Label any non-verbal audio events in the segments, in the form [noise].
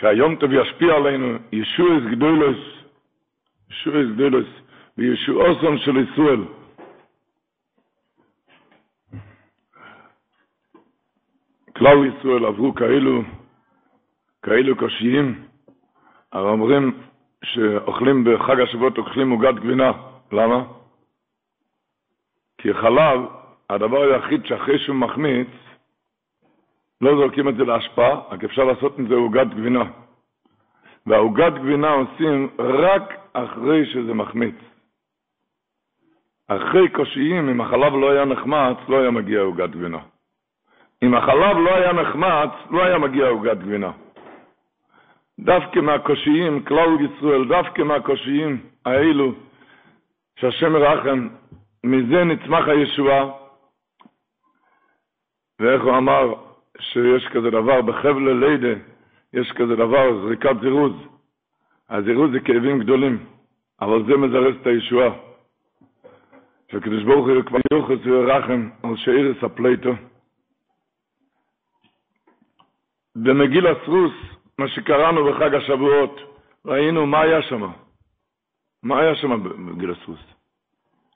שהיום טוב ישפיע עלינו, ישועס גדולס, ישועס גדולס, וישועוסם של ישראל. כלל ישראל עברו כאלו, כאלו קשיים, הרי אומרים שאוכלים בחג השבועות, אוכלים עוגת גבינה. למה? כי חלב, הדבר היחיד שאחרי שהוא מחמיץ, לא זורקים את זה להשפעה, רק אפשר לעשות עם זה עוגת גבינה. והעוגת גבינה עושים רק אחרי שזה מחמיץ. אחרי קושיים, אם החלב לא היה נחמץ, לא היה מגיע עוגת גבינה. אם החלב לא היה נחמץ, לא היה מגיע עוגת גבינה. דווקא מהקושיים, כלל ישראל, דווקא מהקושיים האלו, שהשם ירחם, מזה נצמח הישועה. ואיך הוא אמר שיש כזה דבר, בחבל לידה, יש כזה דבר, זריקת זירוז. הזירוז זה כאבים גדולים, אבל זה מזרז את הישועה. שהקדוש ברוך הוא כבר יוחס ורחם על שאירס הפלייטו. במגילס רוס, מה שקראנו בחג השבועות, ראינו מה היה שם. מה היה שם במגיל הסרוס?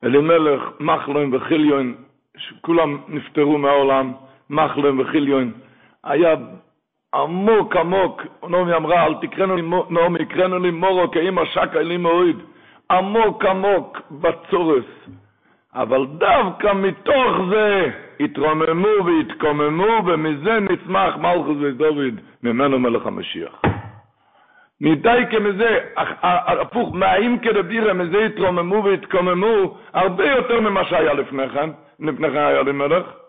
אלימלך, מחלוין וחיליון, כולם נפטרו מהעולם, מחלוין וחיליון. היה עמוק עמוק, נעמי אמרה, אל תקראנו לי, נעמי, קראנו לי מורו, כי אמא שקה לי מוריד. עמוק עמוק בצורס. אבל דווקא מתוך זה התרוממו והתקוממו, ומזה נצמח מלכוס ודוד, ממנו מלך המשיח. מדי כמזה, הפוך, מהאים כדבירה, מזה התרוממו והתקוממו, הרבה יותר ממה שהיה לפני כן, לפני כן היה למלך.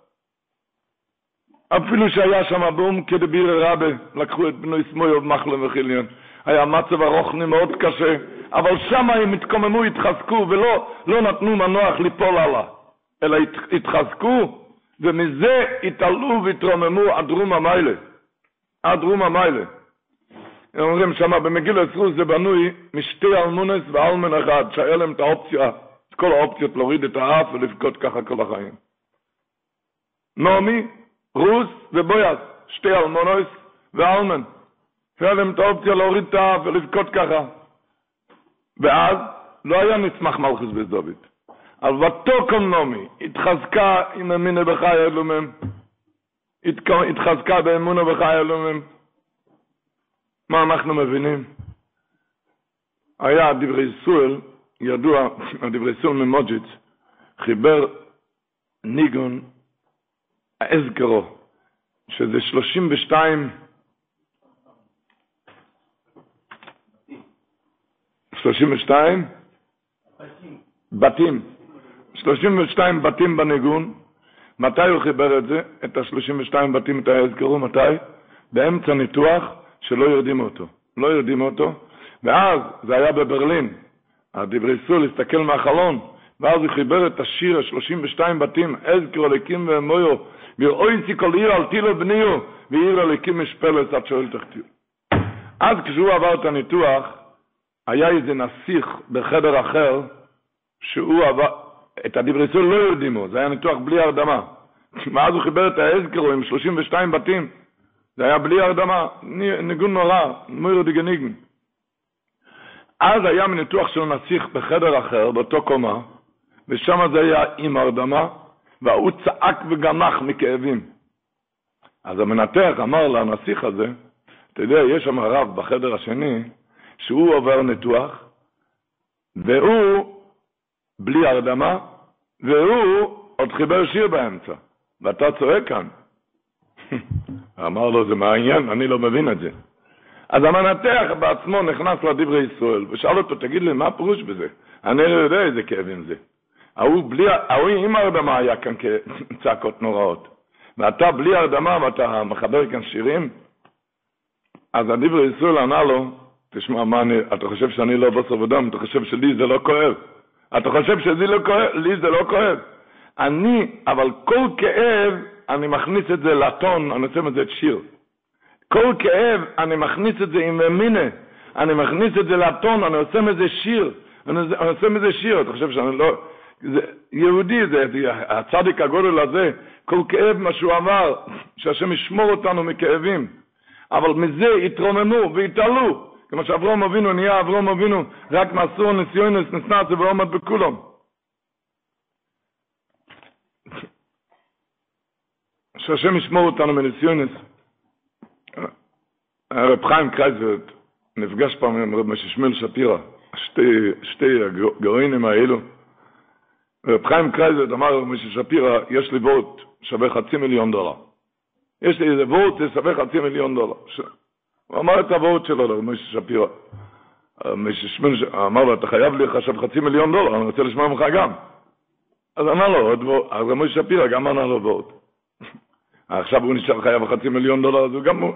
אפילו שהיה שם באום כדבירה רבה, לקחו את בנו סמויו מחלם וחיליון. היה מצב הרוחני מאוד קשה, אבל שם הם התקוממו, התחזקו, ולא לא נתנו מנוח ליפול הלאה, אלא הת, התחזקו, ומזה התעלו והתרוממו עד רום המיילה. עד רום המיילה. הם אומרים שם במגיל הסרוס זה בנוי משתי אלמונס ואלמן אחד, שהיה להם את האופציה, את כל האופציות להוריד את האף ולבכות ככה כל החיים. נעמי, רוס ובויאס, שתי אלמונוס ואלמן. שהיה להם את האופציה להוריד את האף ולבכות ככה. ואז לא היה נצמח מלכוס בדוד. אבל ותוקם נעמי, התחזקה עם אמינה בחי אלומם, התחזקה באמונה בחי אלומם. מה אנחנו מבינים? היה דברי סואל, ידוע, דברי סואל ממוג'יץ, חיבר ניגון האזכרו, שזה 32 32 בתים, 32 בתים בניגון. מתי הוא חיבר את זה, את ה-32 בתים, את האזכרו, מתי? באמצע ניתוח שלא יודעים אותו. לא יודעים אותו, ואז זה היה בברלין. הדברי סול הסתכל מהחלון, ואז הוא חיבר את השיר, ה-32 בתים, אזכרו אליקים ואמויו, ואויצי כל עיר על תילו בניו, ועיר אליקים משפלת עד שואל תחתיר. אז כשהוא עבר את הניתוח, היה איזה נסיך בחדר אחר, שהוא עבר, את הדברי סול לא יודעים, זה היה ניתוח בלי הרדמה. ואז הוא חיבר את האזכרו עם 32 בתים, זה היה בלי הרדמה, ניגון נורא, מוירו דגניגן. אז היה מניתוח של נסיך בחדר אחר, באותו קומה, ושם זה היה עם הרדמה, והוא צעק וגנח מכאבים. אז המנתח אמר לנסיך הזה, אתה יודע, יש שם רב בחדר השני, שהוא עובר ניתוח, והוא בלי הרדמה, והוא עוד חיבר שיר באמצע, ואתה צועק כאן. [laughs] אמר לו, זה מה העניין? אני לא מבין את זה. אז המנתח בעצמו נכנס לדברי ישראל, ושאל אותו, תגיד לי, מה הפירוש בזה? אני לא יודע איזה כאבים זה. ההוא בלי, ההוא עם הרדמה היה כאן כצעקות נוראות. ואתה בלי הרדמה ואתה מחבר כאן שירים, אז הדיבר ישראל ענה לו, תשמע, מה אני, אתה חושב שאני לא בוסר ודם, אתה חושב שלי זה לא כואב. אתה חושב שלי לא כואב, לי זה לא כואב. אני, אבל כל כאב, אני מכניס את זה לטון, אני עושה מזה שיר. כל כאב, אני מכניס את זה עם מינה, אני מכניס את זה לטון, אני עושה מזה שיר. אני, אני עושה מזה שיר, אתה חושב שאני לא... יהודי, זה, הצדיק הגודל הזה, כל כאב מה שהוא אמר, שהשם ישמור אותנו מכאבים. אבל מזה התרוממו והתעלו, כמו שאברום אבינו נהיה אברום אבינו, רק מעשורו נסיונס נסנסו ועומד בכולם. שהשם ישמור אותנו מניסיונס. הרב חיים קרייזווירט נפגש פעם עם רב משה שמיל שפירא, שתי, שתי הגרעינים האלו. רב חיים קרייזווירט אמר למשה שפירא, יש לי וורט שווה חצי מיליון דולר. יש לי איזה וורט ששווה חצי מיליון דולר. הוא אמר את הוורט שלו לרב משה שפירא. אמר לו, אתה חייב לי עכשיו חצי מיליון דולר, אני רוצה לשמוע ממך גם. אז אמר לו, אז רב משה שפירא גם ענה לו וורט. [laughs] עכשיו הוא נשאר חייב חצי מיליון דולר, אז הוא גם...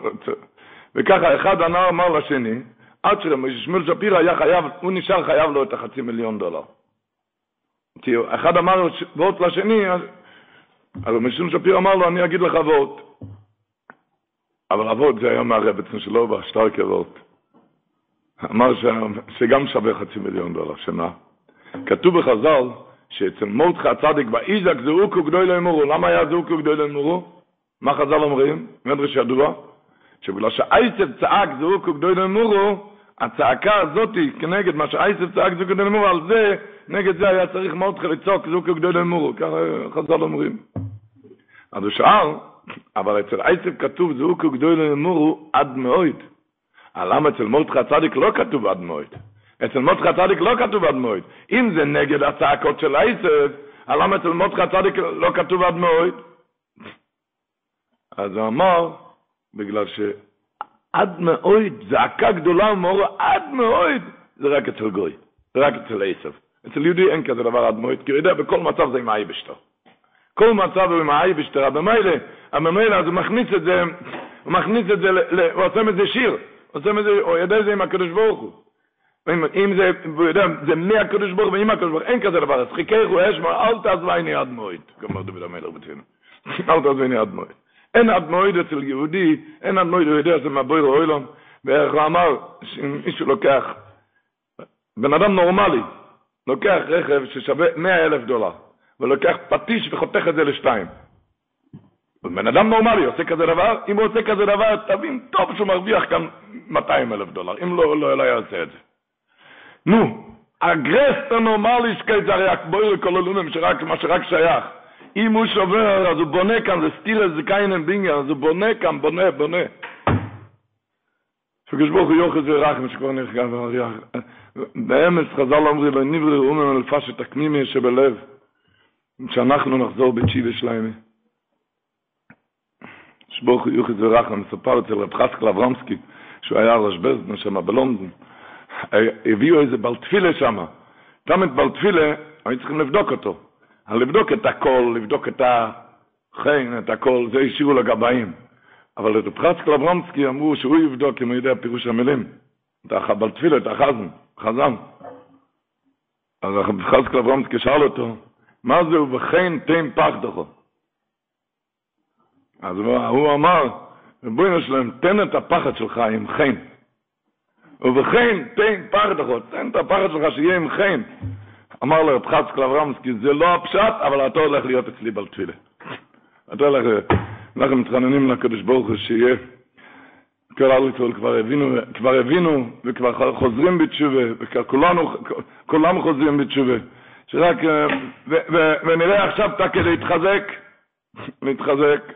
וככה אחד ענה אמר לשני, עד ששמואל שפירא היה חייב, הוא נשאר חייב לו את החצי מיליון דולר. אחד אמר וורט לשני, אז משום שפירא אמר לו, אני אגיד לך וורט. אבל אבות זה היה מהרבצן שלו בשטרקר וורט. אמר ש... שגם שווה חצי מיליון דולר, שמה? כתוב בחז"ל, שאצל מורדכי הצדיק באיזק זעוקו גדוי לא אמורו. למה היה זעוקו גדוי לא אמורו? מה חז"ל אומרים? מדרש ידוע? שבגלל שאייסב צעק זעוקו גדוי לא אמורו, הצעקה הזאת כנגד מה שאייסב צעק זעוקו גדוי לא אמורו, על זה, נגד זה היה צריך מורדכי לצעוק זעוקו גדוי לא אמורו. ככה חז"ל אומרים. אז הוא שאל, אבל אצל אייסב כתוב זעוקו גדוי לא אמורו עד מאויד. למה אצל מורדכי הצדיק לא כתוב עד מאויד? אצל מותך הצדיק לא כתוב עד מועד. אם זה נגד הצעקות של עשב, למה אצל מותך הצדיק לא כתוב עד מועד? אז הוא אמר, בגלל שעד מועד, זעקה גדולה ומורה עד מועד, זה רק אצל גוי, רק אצל עשב. אצל יהודי אין כזה דבר עד כי הוא יודע, בכל מצב זה עם האייבשטר. כל מצב הוא עם האייבשטר, אבל במילא, הממילא, אז הוא מכניס את זה, הוא מכניס את זה, הוא עושה מזה שיר, הוא עושה מזה, הוא יודע זה עם הקדוש ברוך הוא. אם זה, הוא יודע, זה מהקדוש ברוך ועם הקדוש ברוך, אין כזה דבר, אז חיכךו אשמר, אל תעזבייני עד מועד, כמו דוד המלך בתפילה, [laughs] אל תעזבייני עד מועד. אין עד מועד אצל יהודי, אין עד מועד, הוא יודע, זה מבויר אוילון, ואיך הוא אמר, שאם מישהו לוקח, בן אדם נורמלי, לוקח רכב ששווה 100 אלף דולר, ולוקח פטיש וחותך את זה לשתיים. בן אדם נורמלי עושה כזה דבר, אם הוא עושה כזה דבר, תבין טוב שהוא מרוויח כאן 200 אלף דולר, אם לא, לא, היה עושה את זה. נו, הגרסט הנורמליסקייט זה הרי הקבויר כל הלונם, שרק, מה שרק שייך. אם הוא שובר, אז הוא בונה כאן, זה סטיל איזה קיינם בינגר, אז הוא בונה כאן, בונה, בונה. שקדוש ברוך הוא יוחד ורחם שכבר נחגע והריח. באמץ חז"ל אומרים, לא נברא אומם אלפש את הקמימי שבלב, שאנחנו נחזור בתשיבה שלהם. שברוך הוא יוחד ורחם, מסופר אצל רב חסקל אברמסקי, שהוא היה ראש בזדן שם בלונדון. הביאו איזה בלטפילה שם. תמיד בלטפילה, היו צריכים לבדוק אותו. לבדוק את הכל, לבדוק את החן, את הכל, זה השאירו לגבאים. אבל את פרצקל אברמסקי אמרו שהוא יבדוק אם הוא יודע פירוש המילים. את הבלטפילה, את החזן, חזן. אז פרצקל אברמסקי שאל אותו, מה זה ובכן תן פחדכו? אז הוא אמר, רבונו שלהם, תן את הפחד שלך עם חן. ובכן, תן פחד אחת, תן את הפחד שלך שיהיה עם חן. אמר לו חצקל אברמסקי, זה לא הפשט, אבל אתה הולך להיות אצלי בתפילה. אתה הולך, אנחנו מתחננים לקדוש ברוך הוא שיהיה, כל עם ישראל כבר הבינו, כבר הבינו, וכבר חוזרים בתשובה, וכולנו, כולם חוזרים בתשובה. שרק, ו, ו, ונראה עכשיו אתה כדי להתחזק, להתחזק,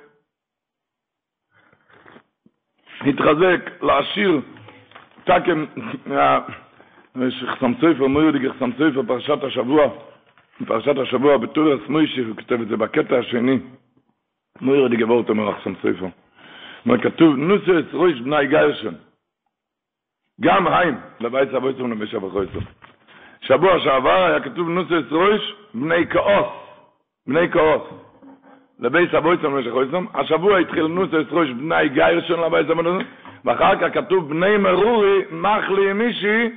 להתחזק, להשאיר, תקם, יש חסם סופר, מויר די חסם סופר, פרשת השבוע, פרשת השבוע בתור הסמוישי, הוא כתב את זה בקטע השני, moire de gebot am rachsam sefer ma כתוב נוסס רויש בני גרשון גם חיים לבית סבויסום למשב החויסום שבוע שעבר היה כתוב נוסס רויש בני כאוס בני כאוס לבית סבויסום למשב החויסום השבוע התחיל נוסס רויש בני גרשון לבית סבויסום ואחר כך כתוב בני מרורי מחלי מישי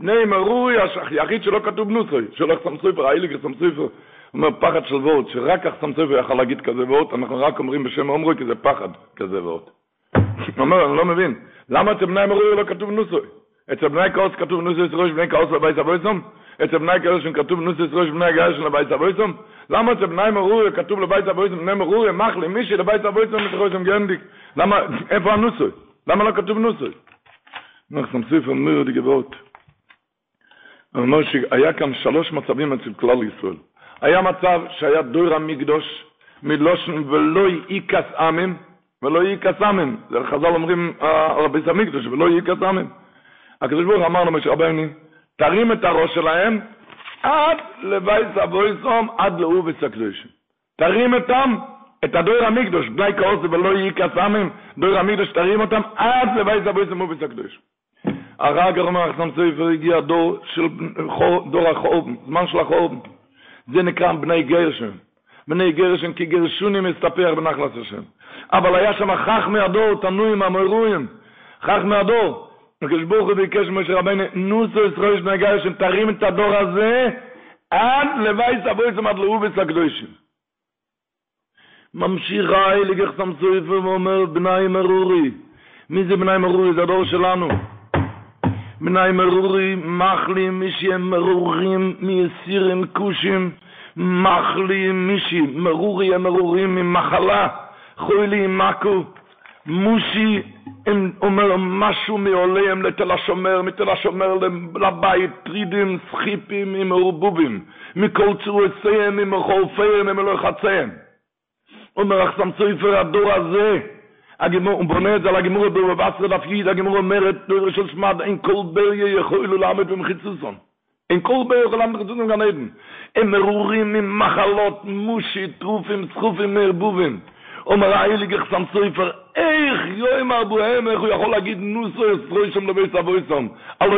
בני מרורי היחיד שלא כתוב נוסוי שלא סמסוי פרעילי כסמסוי פרעילי אומר פחד של וורט, שרק החסם סופר יכול להגיד כזה וורט, אנחנו רק אומרים בשם עומרי כי זה פחד כזה וורט. הוא [laughs] אומר, אני לא מבין, למה אצל בני מרורי לא כתוב נוסוי? אצל בני כאוס כתוב נוסס ראש בני כאוס לבייס אבויסם, אצל בני גרשון כתוב נוסס ראש בני גרשון לבית אבויסם, למה אצל בני מרורי כתוב לבית אבויסם, בני מרורי, מחלי, מישי לבית אבויסם מתחויסם גנדיק, למה, איפה הנוסוי? למה לא כתוב נוסוי? אנחנו נוסיף על מיר דגבות. הוא אומר שהיה כאן שלוש מצבים אצל כלל ישראל. היה מצב שהיה דור המקדוש מלושן ולא ייקס עמים, ולא ייקס עמים. זה חז"ל אומרים על הביס המקדוש, ולא ייקס עמים. הקדוש ברוך אמר למשה רבני, תרים את הראש שלהם עד לבייס אבויסום, עד לאובס הקדוש. תרים אותם, את הדור המקדוש, בני כאוס ולא יהי קסמים, דור המקדוש, תרים אותם עד לבייס אבויסום אובס הקדוש. הרג אומר אחסם ספר הגיע דור של דור החורבן, זמן של החורבן. זה נקרא בני גרשן. בני גרשן כי גרשוני מהסתפח בנחלס השם. אבל היה שם חכמי הדור, תנאים אמוראים, חכמי הדור. הקדוש ברוך הוא ביקש משה רבנו, נוסוי ראש בני גרשן, תרים את הדור הזה עד לבייס אבויסם עד לאובס הקדושים. ממשיך ה הייליגע חסם סויפר ואומר בני מרורי. מי זה בני מרורי? זה הדור שלנו. בני מרורי, מחלי, מישי מרורים מיסירים כושים, מחלי, מישי, מרורי הם מרורים ממחלה, חוילי מקו, מושי, הם אומר משהו מעוליהם לתל השומר, מתל השומר לבית, טרידים, סחיפים, עם ערבובים, מכל צורציהם, עם חורפיהם, עם אלוהי חציהם. אומר אחסם סופר הדור הזה, a gemu un bonet zal a gemu do vas da fried a gemu meret do shos mad in kol belje ye khoyl u lamet bim khitzuson in kol belje ge lamet gezun un ganeden im rurim im machalot mushi truf um im truf im erbuven um a heilig gesam zuifer ech yo im abuhem ech yo khol agit nu shom alo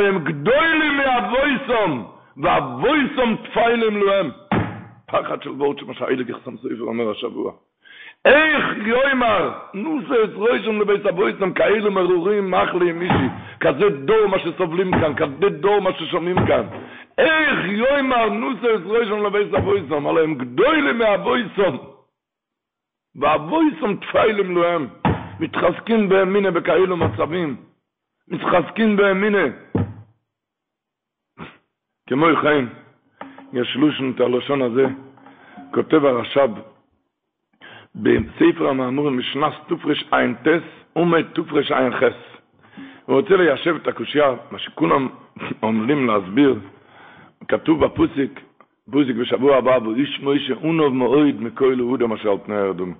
me va איך יוימר, נו זה עזרוי שם לבית אבויסם, כאלו מרורים, מחלי, מישי, כזה דור מה שסובלים כאן, כזה דור מה ששומעים כאן. איך יוימר, נו זה עזרוי שם לבית אבויסם, אבל הם גדולים מאבויסם. ואבויסם תפיילם להם, מתחזקים באמינה בכאלו מצבים, מתחזקים באמינה. כמו חיים, יש לושן את הלושון הזה, כותב הרש"ב, בספר המאמורים משנס תופרש עין טס ומת תופרש עין חס. הוא רוצה ליישב את הקושייה, מה שכולם עומדים להסביר, כתוב בפוסיק, פוסיק בשבוע הבא, ואיש מוישה אונוב מאויד מכל יהודה מה שעל פני האדום.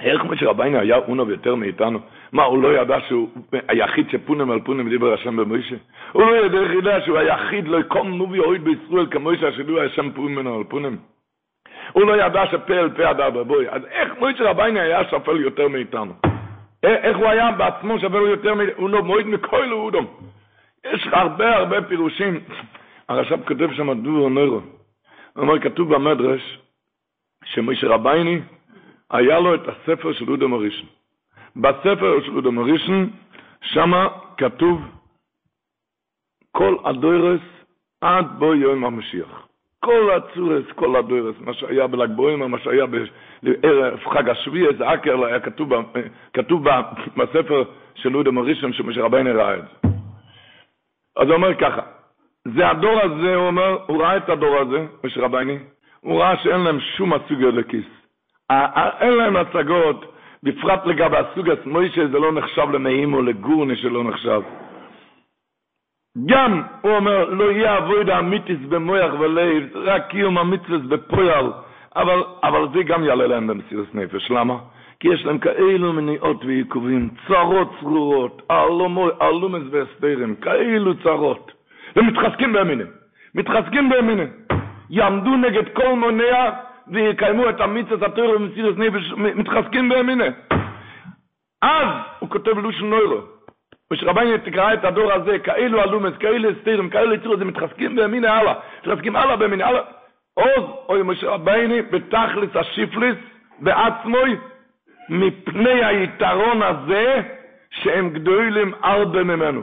איך משה רבינו היה אונוב יותר מאיתנו? מה, הוא לא ידע שהוא היחיד שפונם על פונם דיבר השם במוישה? הוא לא ידע ידע שהוא היחיד לא יקום נובי אויד בישראל כמו שהשדוע השם פונם על פונם? הוא לא ידע שפה אל פה הדר בבוי. אז איך מוישה רבייני היה שפל יותר מאיתנו? איך הוא היה בעצמו שפל יותר מאיתנו? הוא לא מועיד מכל אודום. יש הרבה הרבה פירושים. הרש"ב כותב שם דובר נוירו. הוא אומר, כתוב במדרש, שמוישה רבייני, היה לו את הספר של אודם הראשון. בספר של אודם הראשון, שמה כתוב כל הדוירס עד בו יום המשיח. כל הצורס, כל הדוירס, מה שהיה בל"ג מה שהיה בערב חג השביעי, זה עקר, היה כתוב, כתוב בספר של אודם הראשון, שמשה רבנו ראה את זה. אז הוא אומר ככה, זה הדור הזה, הוא אומר, הוא ראה את הדור הזה, משה רבני, הוא ראה שאין להם שום הסוג לכיס. אין להם הצגות, בפרט לגבי הסוג הסמוישה, זה לא נחשב למאים או לגורני שלא נחשב. גם, הוא אומר, לא יהיה אבוידה אמיתיס במויח ולב, רק קיום המצווס בפויל, אבל, אבל זה גם יעלה להם במסירות נפש. למה? כי יש להם כאלו מניעות ועיכובים, צרות צרורות, אלומס והסתרים, כאלו צרות. ומתחזקים בימינים, מתחזקים בימינים. יעמדו נגד כל מונע ויקיימו את המצווס התורה במסירות נפש, מתחזקים בימינים. אז הוא כותב לושן נוירו. ושרבני תקרא את הדור הזה, כאלו אלומס, כאלה סתירים, כאלה יצרו, זה מתחזקים בימינה הלאה, מתחזקים הלאה בימינה הלאה. עוז, אוי משה רבני, בתכלס השיפליס, בעצמוי, מפני היתרון הזה, שהם גדולים הרבה ממנו.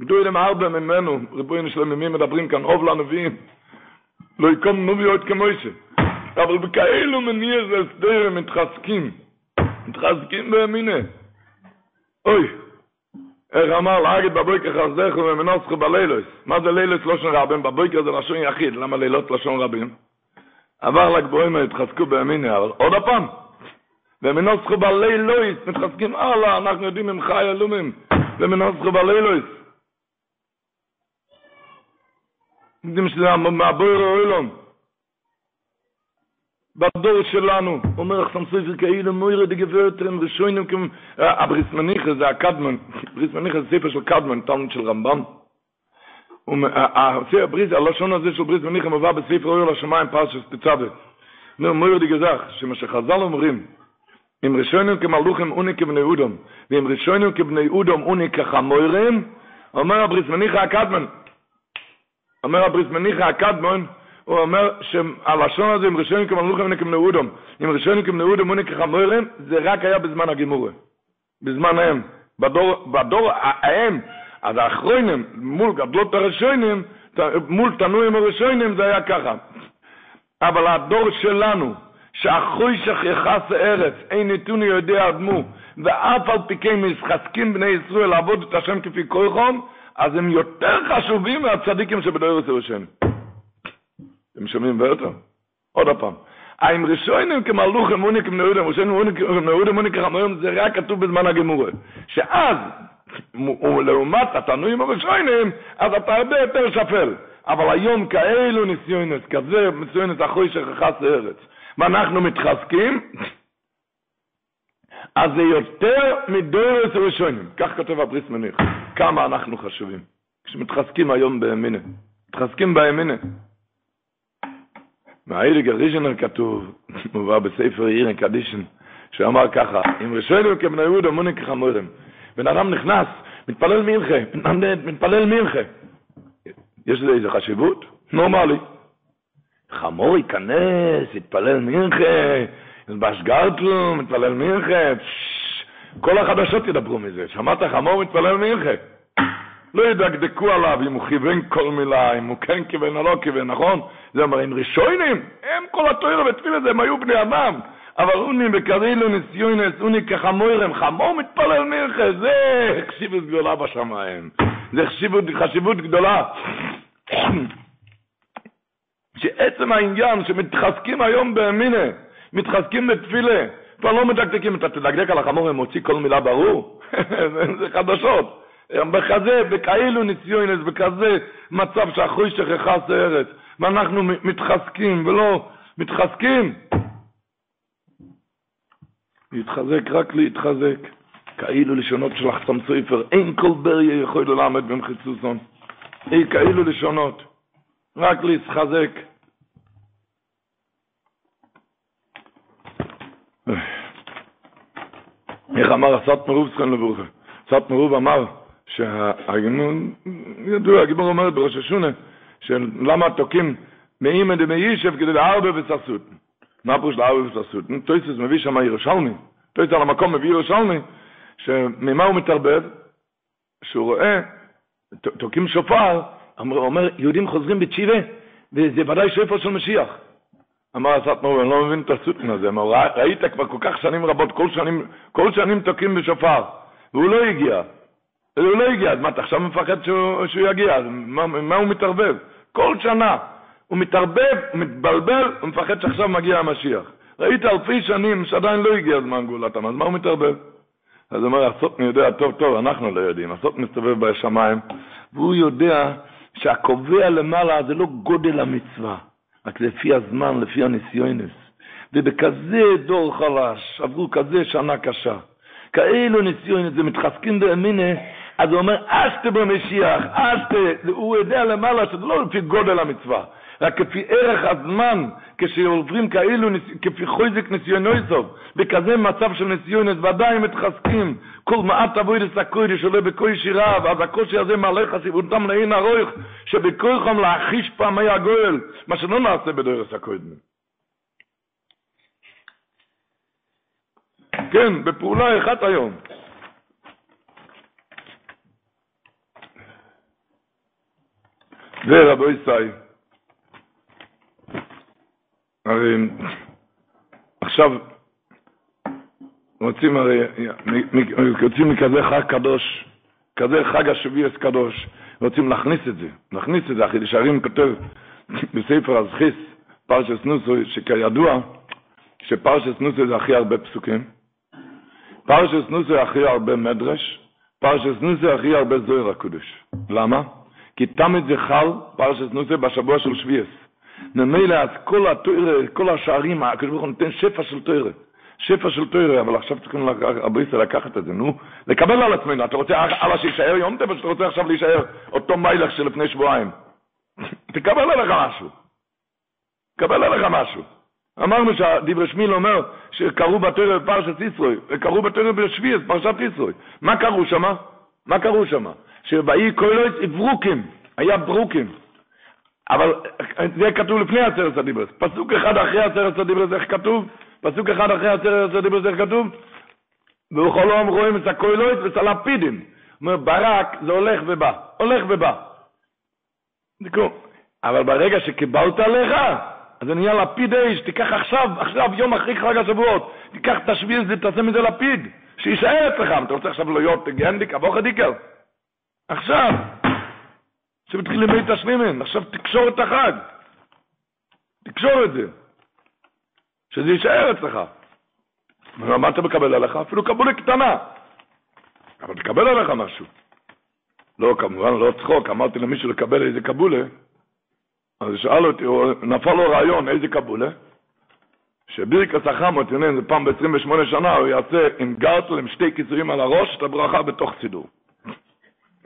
גדולים הרבה ממנו, ריבונו שלום, ממי מדברים כאן, אוב לנביאים, לא יקום נוביות כמוישה. אבל בכאלו מניע זה סדרים מתחזקים, מתחזקים בימינה. אוי, איך אמר להגיד בבוקר חסדך ומנוסחו בלילוס. מה זה לילוס לשון רבים? בבוקר זה לשון יחיד, למה לילות לשון רבים? עבר לגבוהים התחזקו בימינה, אבל עוד הפעם, ומנוסחו בלילוס, מתחזקים הלאה, אנחנו יודעים הם חי אלומים, ומנוסחו בלילוס. יודעים שזה מהבויר האוילום. בדור שלנו, אומר אחסם סופר כאילו מוירה די גברתם ושוינים כמו, הבריס זה הקדמן, בריס זה ספר של קדמן, תלמוד של רמב"ם. הבריס, הלשון הזה של בריס מניחה מובא בספר אויר לשמיים פרשס תצווה. נו, מוירה די גזח, שמה שחז"ל אומרים, אם ראשונים כמלוכים אוני כבני אודום, ואם ראשונים כבני אודום אוני כחמוירים, אומר הבריס הקדמן, אומר הבריס מניחה הקדמן, הוא אומר שהלשון הזה עם ראשונים כמלוכים ונקם נאודום, עם ראשונים כמנאודום ונקם חמורם, זה רק היה בזמן הגימורה, בזמן ההם. בדור, בדור ההם, אז האחרונים, מול גדלות הראשונים, מול תנועים הראשונים, זה היה ככה. אבל הדור שלנו, שאחוי שכחס הארץ, אין נתוני יודע אדמו, ואף על פי כן בני ישראל לעבוד את השם כפי כוחם, אז הם יותר חשובים מהצדיקים שבדור ירושלים. אתם שומעים ואותו? עוד הפעם. האם ראשונים כמלוך אמוני כמנהודם, ראשונים כמנהודם אמוני כחמורים, זה רק כתוב בזמן הגמורה. שאז, לעומת התנועים הראשונים, אז אתה הרבה יותר שפל. אבל היום כאלו ניסיונס, כזה ניסיונס אחוי שכחס לארץ. ואנחנו מתחזקים, אז זה יותר מדורס ראשונים. כך כותב הבריס מניח. כמה אנחנו חשובים. כשמתחזקים היום בימינה. מתחזקים בימינה. מהאיריג הראשון כתוב, מובא בספר עירן קדישן, שאמר ככה, אם ראשונים כבני יהודה מוני כחמורם, בן אדם נכנס, מתפלל מינכה, מתפלל מינכה. יש לזה איזה חשיבות? נורמלי. חמור ייכנס, יתפלל מינכה, ילבש גרטלו, מתפלל מינכה, כל החדשות ידברו מזה. שמעת חמור מתפלל מינכה? לא ידקדקו עליו אם הוא כיוון כל מילה, אם הוא כן כיוון או לא כיוון, נכון? זה אומר, אם ראשונים, הם כל התואר ותפילה זה, הם היו בני אדם. אבל אוני בקרילו ניסיונס, אוני כחמוירם, חמור מתפלל מלכה, זה חשיבות גדולה בשמיים. זה חשיבות, חשיבות גדולה. שעצם העניין שמתחזקים היום באמינה, מתחזקים בתפילה, כבר לא מדקדקים, אתה תדקדק על החמור ומוציא כל מילה ברור? [laughs] זה חדשות. בכזה, בכאילו ניסיונס, בכזה מצב שאחרי שכחס הארץ, ואנחנו מתחזקים ולא מתחזקים. להתחזק, רק להתחזק. כאילו לשונות של לחצם סופר, אין כל בריה יכול ללמד במחיצוסון. אין כאילו לשונות, רק להתחזק. איך אמר הסת מרוב סכן לברוכה? סאטמר רוב אמר, שהגמורה, ידוע, הגמורה אומרת בראש השונה, שלמה תוקעים מעומד ומיושב כדי לערבב הסוטן. מה פירוש לערבב הסוטן? טויסס מביא שם ירושלמי, טויסס על המקום מביא ירושלמי, שממה הוא מתערבב? שהוא רואה, תוקעים שופר, הוא אומר, יהודים חוזרים בתשיבה, וזה ודאי שופר של משיח. אמר הסטמור, אני לא מבין את הסוטן הזה, אמר, ראית כבר כל כך שנים רבות, כל שנים, כל שנים תוקים בשופר, והוא לא הגיע. הוא לא הגיע, אז מה, אתה עכשיו מפחד שהוא, שהוא יגיע? אז מה, מה הוא מתערבב? כל שנה הוא מתערבב, מתבלבל, הוא מפחד שעכשיו מגיע המשיח. ראית אלפי שנים שעדיין לא הגיע זמן גאולתם, אז מה הוא מתערבב? אז הוא אומר, הסוטני יודע טוב טוב, אנחנו לא יודעים, הסוטני מסתובב בשמיים, והוא יודע שהקובע למעלה זה לא גודל המצווה, רק לפי הזמן, לפי הניסיונס. ובכזה דור חלש, עברו כזה שנה קשה. כאלו ניסיונס, זה מתחזקים באמינה, אז הוא אומר, אשתה במשיח, אשתה, הוא יודע למעלה שזה לא לפי גודל המצווה, רק כפי ערך הזמן, כשעוברים כאלו, כפי חויזק ניסיונויסוב, בכזה מצב של ניסיונת, ודאי מתחזקים, כל מעט אבוידס הקודש עולה בקושי רב, אז הקושי הזה מעלה חשיבותם לעין הרויך, שבכוחם להחיש פעמי הגואל, מה שלא נעשה בדורס הקודם. כן, בפעולה אחת היום. ורבו ישראל, הרי עכשיו רוצים הרי, יוצאים מכזה חג קדוש, כזה חג השביעס קדוש, רוצים להכניס את זה, להכניס את זה, החידש הרים כותב בספר הזכיס, פרשס נוסוי, שכידוע, שפרשס נוסוי זה הכי הרבה פסוקים, פרשס נוסוי הכי הרבה מדרש, פרשס נוסוי הכי הרבה זוהר הקודש. למה? כי תמיד זה חל, פרשס נוסוי, בשבוע של שביעס. ממילא אז כל התוירה, כל השערים, הקדוש ברוך הוא נותן שפע של תוירה. שפע של תוירה, אבל עכשיו צריכים הרבה ישראל לקחת את זה, נו, לקבל על עצמנו. אתה רוצה הלאה שיישאר יום טבע, שאתה רוצה עכשיו להישאר אותו מיילך של לפני שבועיים. [laughs] תקבל עליך משהו. תקבל עליך משהו. אמרנו שהדברי שמיל אומר שקראו בתוירה בפרשת ישרוי, וקראו בתוירה בשביעס, פרשת ישרוי. מה קראו שמה? מה קראו שמה? שבאי קוילויץ ברוקים, היה ברוקים. אבל זה כתוב לפני עשרת הדיברס. פסוק אחד אחרי עשרת הדיברס, איך כתוב? פסוק אחד אחרי עשרת הדיברס, איך כתוב? העם רואים את הקוילויט ואת הלפידים. אומר, ברק זה הולך ובא, הולך ובא. אבל ברגע שקיבלת עליך, אז זה נהיה לפיד אש, תיקח עכשיו, עכשיו, יום אחרי חג השבועות, תיקח את זה, תעשה מזה לפיד, שיישאר אצלך. אתה רוצה עכשיו להיות גנדיק, אבוך דיקר? עכשיו. עכשיו תתחיל למי תשלימן, עכשיו תקשור את החג. תקשור את זה. שזה יישאר אצלך. מה אתה מקבל עליך? אפילו קבולה קטנה. אבל תקבל עליך משהו. לא, כמובן, לא צחוק, אמרתי למישהו לקבל איזה קבולה, אז שאל אותי, נפל לו רעיון, איזה קבולה? שבירקס החמות, הנה, זה פעם ב-28 שנה, הוא יעשה עם גרטל, עם שתי קיצורים על הראש, את הברכה בתוך סידור.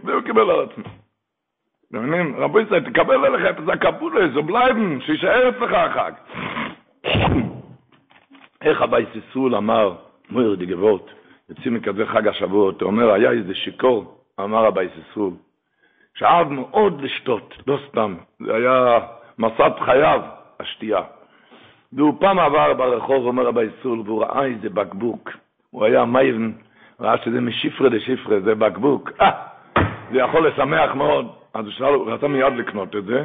והוא קיבל על עצמו. מבינים? רבו ישראל, תקבל עליך את הקבולה, זאל בלייבן, שישאר אצלך החג. איך הבייס ישראל אמר, מוירי ורבויסי, יוצאים מכזה חג השבועות, הוא אומר, היה איזה שיכור, אמר הבייס ישראל, שאהב מאוד לשתות, לא סתם, זה היה משאת חייו, השתייה. והוא פעם עבר ברחוב, אומר הבייס ישראל, והוא ראה איזה בקבוק, הוא היה מייבן, ראה שזה משפרה לשפרה, זה בקבוק, אה, זה יכול לשמח מאוד. אז הוא שאל, הוא רצה מיד לקנות את זה,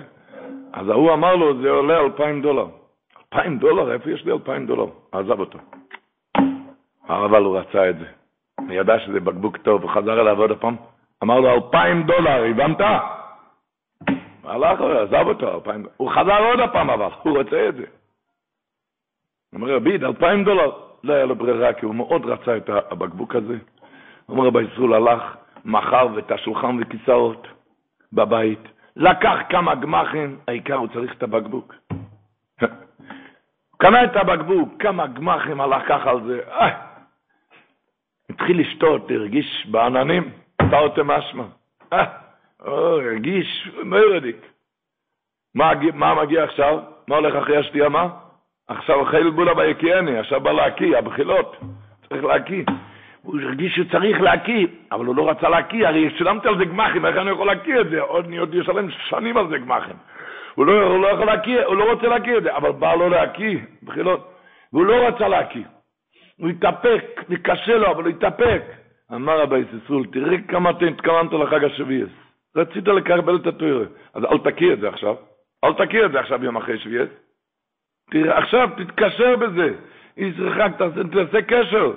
אז ההוא אמר לו, זה עולה אלפיים דולר. אלפיים דולר? איפה יש לי אלפיים דולר? עזב אותו. אבל הוא רצה את זה. הוא ידע שזה בקבוק טוב, הוא חזר אליו עוד הפעם, אמר לו, אלפיים דולר, הבנת? הלך, עזב אותו, אלפיים דולר. הוא חזר עוד הפעם אבל, הוא רוצה את זה. הוא אומר, רביד, אלפיים דולר. לא היה לו ברירה, כי הוא מאוד רצה את הבקבוק הזה. הוא אומר, רבי ישראל הלך, מכר את השולחן וכיסאות. בבית, לקח כמה גמחים, העיקר הוא צריך את הבקבוק. [laughs] קנה את הבקבוק, כמה גמחים הלך ככה על זה, אה, התחיל לשתות, הרגיש בעננים, תרתי משמע. אה, הרגיש מרדיק. מה, מה מגיע עכשיו? מה הולך אחרי השתייה? מה? עכשיו חיל בולה ביקיאני, עכשיו בא להקיא, הבחילות. צריך להקיא. הוא הרגיש שצריך להקיא, אבל הוא לא רצה להקיא, הרי שילמתי על זה גמחים, איך אני יכול להקיא את זה? עוד, אני עוד אשלם שנים על זה גמחים. הוא לא, הוא לא יכול להקיא, הוא לא רוצה להקיא את זה, אבל בא לו להקיא, בחילות, והוא לא רצה להקיא. הוא התאפק, קשה לו, אבל הוא התאפק. אמר רבי סיסול, תראה כמה אתה התכוונת לחג השביעס. רצית לקבל את התוירה, אז אל תקיא את זה עכשיו. אל תקיא את זה עכשיו יום אחרי שביעס. תראה, עכשיו תתקשר בזה. ישרחק, תעשה קשר.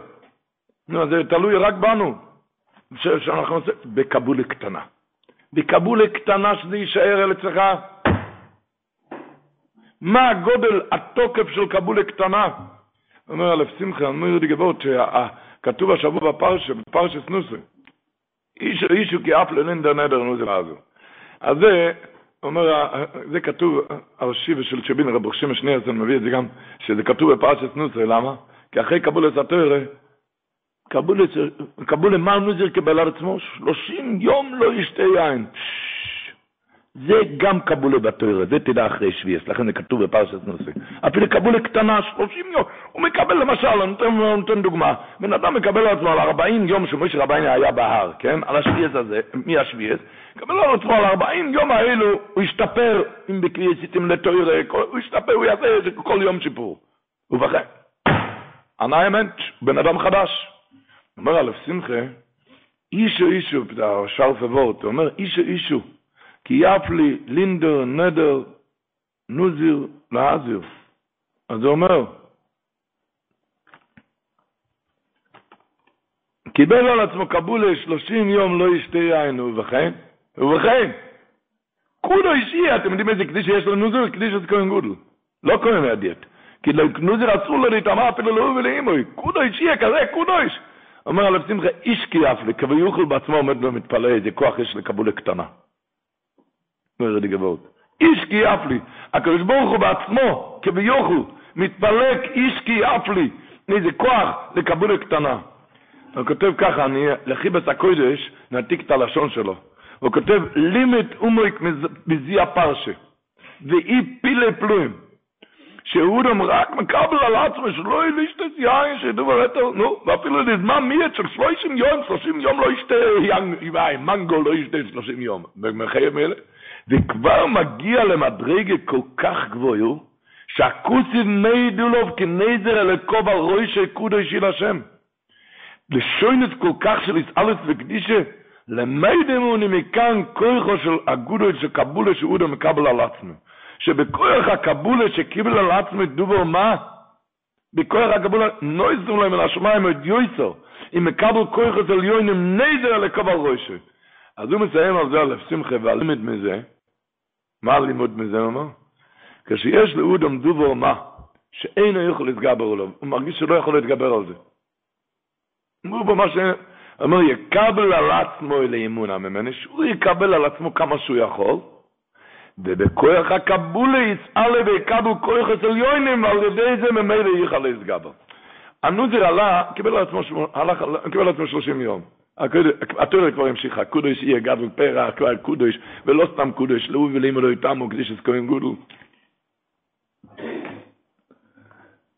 נו, זה תלוי רק בנו. שאנחנו עושים, בקבולה קטנה. בקבולה קטנה שזה יישאר אצלך. מה הגודל, התוקף של קבולה קטנה? אומר אלף שמחה, אומר יהודי גבות, שכתוב השבוע בפרשה, בפרשה סנוסי, איש אישו כי אף לנדר נדר נוזל הזו. אז זה, אומר, זה כתוב על של צ'בין רב רשימה שני עשן מביא את זה גם, שזה כתוב בפרשה סנוסי, למה? כי אחרי קבולת התורה, קבולה מר נוזר קיבל על עצמו, שלושים יום לא ישתה יין. זה גם קבולה בתוירה, זה תדע אחרי שביעס, לכן זה כתוב בפרשת נושא. אפילו קבולה קטנה, 30 יום, הוא מקבל למשל, אני נותן, נותן דוגמה, בן אדם מקבל על עצמו על 40 יום שמשה רבייני היה בהר, כן? על השביעס הזה, מי השביעס? מקבל על עצמו על 40 יום האלו, הוא ישתפר, אם בקריאסיטים לתוירה, הוא ישתפר, הוא יעשה כל יום שיפור. ובכן, האמת, בן אדם חדש. אומר אלף שמחה, אישו אישו, שלפה וורט, הוא אומר אישו אישו, כי יפלי, לינדר, נדר, נוזיר, להזיר. אז הוא אומר, קיבל על עצמו קבולה שלושים יום לא ישתה יין, ובכן, ובכן, כולו אישי, אתם יודעים איזה קדיש יש לו נוזיר, קדיש את כהן גודל, לא כהן מהדיאט. כי לנוזיר אסור לו להתאמה אפילו לאו ולאימוי, כולו אישי כזה, כולו אישי. אומר עליו שמחה, איש קייף לי, כביוכל בעצמו עומד ומתפלא, איזה כוח יש לקבולה קטנה. לא ירדי גבוהות. איש קייף לי, הקדוש ברוך הוא בעצמו, כביוכל, מתפלק, איש קייף לי, איזה כוח לקבולה קטנה. הוא כותב ככה, אני, לחיבס הקודש, נעתיק את הלשון שלו. הוא כותב, לימט אומריק מזי הפרשה, ואי פילי פלויים. שאוד רק מקבל על עצמו שלא יליש את יין שדו ורדת נו ואפילו לזמן מי את של 30 יום 30 יום לא ישת יין יוואי מנגו לא ישת 30 יום. ומחי זה כבר מגיע למדרגה כל כך גבוהו שהקוסים מי דולוב כנזר אלה כובע רוי שקודו ישיל השם. לשוינת כל כך של ישאלת וקדישה למיידם הוא נמכן כוחו של אגודו של קבולה שאודו מקבל על עצמו. שבכוח הקבולה שקיבל על עצמו את דובר מה? בכוח הקבולה נויזום להם אל השמיים את יויסו, אם מקבל כוח את עליונים נדר לקבל ראשו. אז הוא מסיים על זה על שמחה והלימד מזה, מה הלימוד מזה הוא אומר? כשיש לאודם דובר מה? שאינו יכול להתגבר עליו, הוא מרגיש שלא יכול להתגבר על זה. אמרו בו מה ש... אומר, יקבל על עצמו אל האמונה ממני, שהוא יקבל על עצמו כמה שהוא יכול, ובכוח הקבולה יצאלה ויקבל כוח אצל יוינים, ועל ידי זה ממילא יחלה יסגבר. הנוזר עלה, קיבל על עצמו, הלך, קיבל על עצמו 30 יום. התורה כבר המשיכה, קודש יהיה גדול פרע, כבר קודש, ולא סתם קודש, לאו ולימו לא איתמו, כדי שזכויים גודל.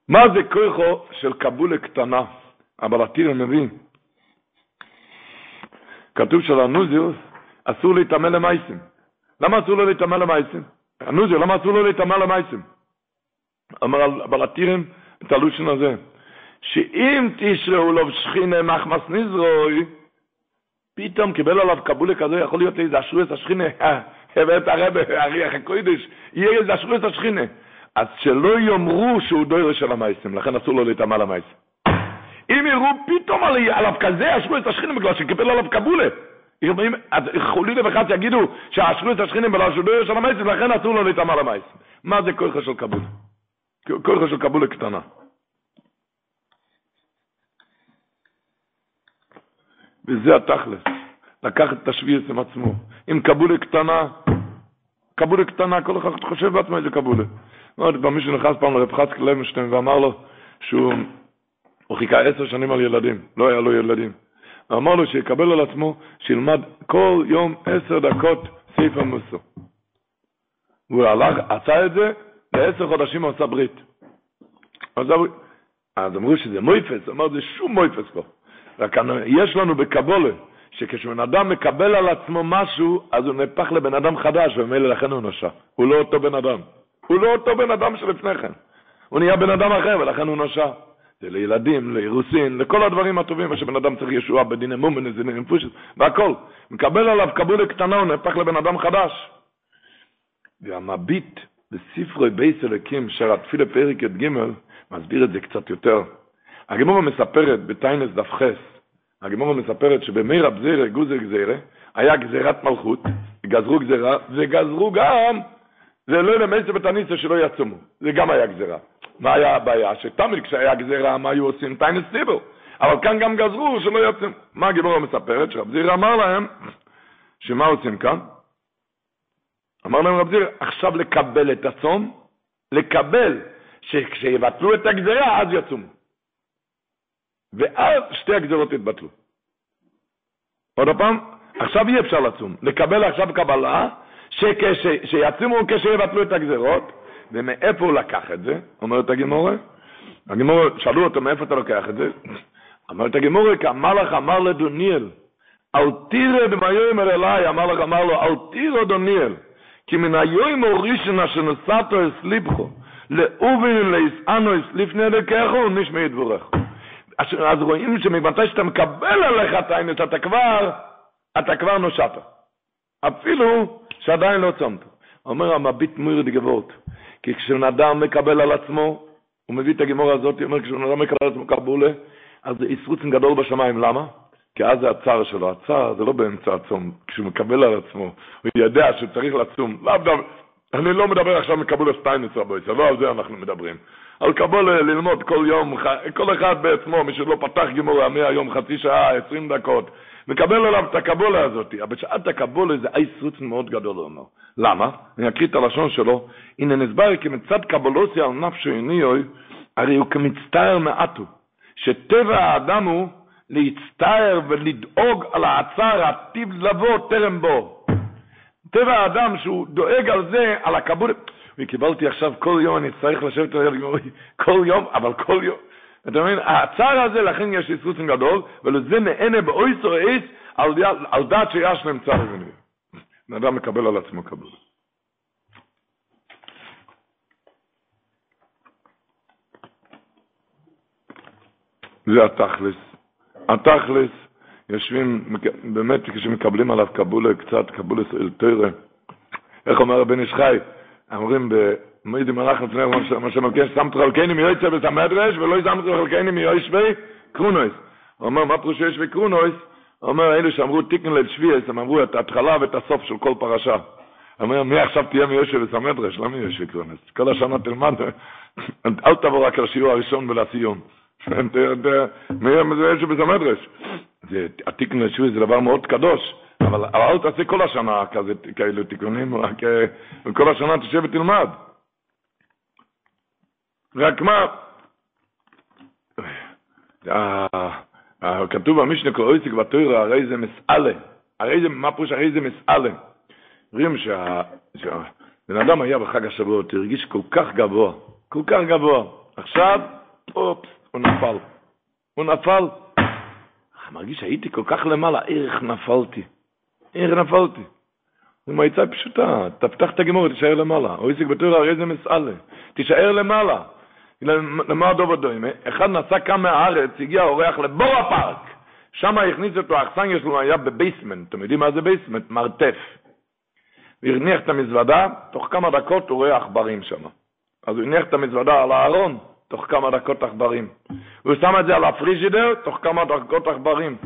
מה זה כוחו של קבולה קטנה? אבל התיר מבין. כתוב של הנוזיוס, אסור להתאמן למייסים. למה אסור לו להתאמן למייסים? הנוזיו, למה אסור לו להתאמן למייסים? אמר אבל התירם את הלושן הזה, שאם תשראו לו שכינה מחמס נזרוי, פתאום קיבל עליו קבולה כזה, יכול להיות איזה אשרו את השכינה, [laughs] הבאת הרב, אריח הקוידש, יהיה איזה אשרו את השכינה. אז שלא יאמרו שהוא דוירה של המייסים, לכן אסור לו להתאמן למייסים. אם יראו פתאום עליו כזה, אשרו את השכינה בגלל שקיבל עליו קבולה. אז חולידה וחץ יגידו שאשרו את השכינים דוירה של המייסים, לכן אסור לו להתאמן למייסים. מה זה כוחה של קבולה? כוחה של קבולה קטנה. וזה התכלס, לקחת את השביעס עם עצמו. עם קבולה קטנה, קבולה קטנה, כל אחד חושב בעצמו איזה קבולה. עוד פעם מישהו נכנס פעם לרב חצקי לוינשטיין ואמר לו שהוא חיכה עשר שנים על ילדים, לא היה לו ילדים. אמר לו שיקבל על עצמו, שילמד כל יום עשר דקות סעיף המוסו. והוא הלך, עשה את זה, לעשר חודשים הוא עשה ברית. אז אמרו שזה מויפס, אמר זה שום מויפס פה. רק יש לנו בקבולה, שכשבן אדם מקבל על עצמו משהו, אז הוא נהפך לבן אדם חדש, ומילא לכן הוא נושע. הוא לא אותו בן אדם. הוא לא אותו בן אדם שלפני כן. הוא נהיה בן אדם אחר, ולכן הוא נושע. לילדים, לאירוסין, לכל הדברים הטובים, מה שבן אדם צריך ישועה בדין אמומן, זה נפושת, והכל. מקבל עליו קבולה קטנה, הוא נהפך לבן אדם חדש. והמביט בספרי בייס אלוקים, שער התפילה פרק י"ג, מסביר את זה קצת יותר. הגמורה מספרת בתענית דף ח', הגמורה מספרת שבמי רב זירה גוזר גזירה, היה גזירת מלכות, גזרו גזירה, וגזרו גם, דלא למיתב בתעניסא שלא יצומו, זה גם היה גזירה. מה היה הבעיה? שתמיד כשהיה גזירה, מה היו עושים? טיינס ציבר. אבל כאן גם גזרו שלא יוצאים. מה הגמורה מספרת? שרב זירה אמר להם, שמה עושים כאן? אמר להם רב זירה, עכשיו לקבל את הצום, לקבל שכשיבטלו את הגזירה, אז יצומו. ואז שתי הגזרות התבטלו. עוד פעם, עכשיו אי אפשר לצום. לקבל עכשיו קבלה, שיצומו כשיבטלו את הגזרות, ומאיפה הוא לקח את זה? אומרת הגמורה. הגמורה, שאלו אותו מאיפה אתה לוקח את זה? אומרת הגמורה, כי לך, אמר לדוניאל, אל תירא אל אליי, לך, אמר לו, אל תירא דוניאל, כי מן היום הראשון אשר נשאתו אסליבכו, לאובין לאסענו אסליפני דקחו, נשמע ידבורך. אז רואים שממתי שאתה מקבל עליך את האינס, אתה כבר, אתה כבר נושעת. אפילו שעדיין לא צומת. אומר המביט מויר דגבות, כי כשבן מקבל על עצמו, הוא מביא את הגמור הזאת, אומר, כשבן אדם מקבל על עצמו קבולה, אז זה ישרוצן גדול בשמיים, למה? כי אז זה הצער שלו, הצער זה לא באמצע הצום, כשהוא מקבל על עצמו, הוא יודע שהוא צריך לצום, לאו דווקא, אני לא מדבר עכשיו מקבולה סטיינס רבוי, זה לא על זה אנחנו מדברים. על קבולה ללמוד כל יום, כל אחד בעצמו, מי שלא פתח גמורה מהיום חצי שעה, עשרים דקות, מקבל עליו את הקבולה הזאת. אבל בשעת הקבולה זה אייס מאוד גדול, הוא אומר. למה? אני אקריא את הלשון שלו. הנה נסבר כי מצד קבולוסי על נפשו עניוי, הרי הוא כמצטער מעטו. שטבע האדם הוא להצטער ולדאוג על העצר העתיב לבוא טרם בו. טבע האדם שהוא דואג על זה, על הקבולה. וקיבלתי עכשיו כל יום, אני צריך לשבת על כל יום, אבל כל יום. אתה מבין? הצער הזה, לכן יש איסוסים גדול, ולזה נהנה באויס או אייס, על, דעת שיש להם צער ונביא. בן אדם מקבל על עצמו קבול. זה התכלס. התכלס, יושבים, באמת כשמקבלים עליו קבולה קצת, קבולה אל תרא, איך אומר הבן איש חי? אומרים במועד מלאך לפני מה שמלכן, שמת חלקני מיועצה בית המדרש, ולא שמת חלקני מיועשבי קרונויס. הוא אומר, מה פירוש יועשבי קרונויס? הוא אומר, אלו שאמרו תיקן ליל שביעס, הם אמרו את ההתחלה ואת הסוף של כל פרשה. אומר, מי עכשיו תהיה מיועשבי בית המדרש? לא מיועשבי קרונויס. כל השנה תלמד, אל תבוא רק לשיעור הראשון ולסיום. [laughs] מי יועשבי בית המדרש? התיקן ליל שביעס זה דבר מאוד קדוש. אבל אל תעשה כל השנה כאלו תיקונים, [laughs] רק כל השנה תשב ותלמד. רק מה, כתוב במשנה כל אויסיק בתוירה, הרי זה מסעלה. הרי זה, מה פירוש הרי זה מסעלה? אומרים שהבן אדם היה בחג השבועות, הרגיש כל כך גבוה, כל כך גבוה. עכשיו, אופס, הוא נפל. הוא נפל. מרגיש שהייתי כל כך למעלה, איך נפלתי. איך נפלתי? זו מעיצה פשוטה, תפתח את הגמור, תישאר למעלה. או עסק בתור הרי זה מסעלה. תישאר למעלה. למה דובר דוימה? אחד נסע כאן מהארץ, הגיע אורח לבורו פארק. שם הכניס אותו, האכסניה שלו היה ב basement. אתם יודעים מה זה basement? מרתף. והניח את המזוודה, תוך כמה דקות הוא רואה עכברים שם. אז הוא הניח את המזוודה על הארון, תוך כמה דקות עכברים. הוא שם את זה על הפריג'ידר, תוך כמה דקות עכברים.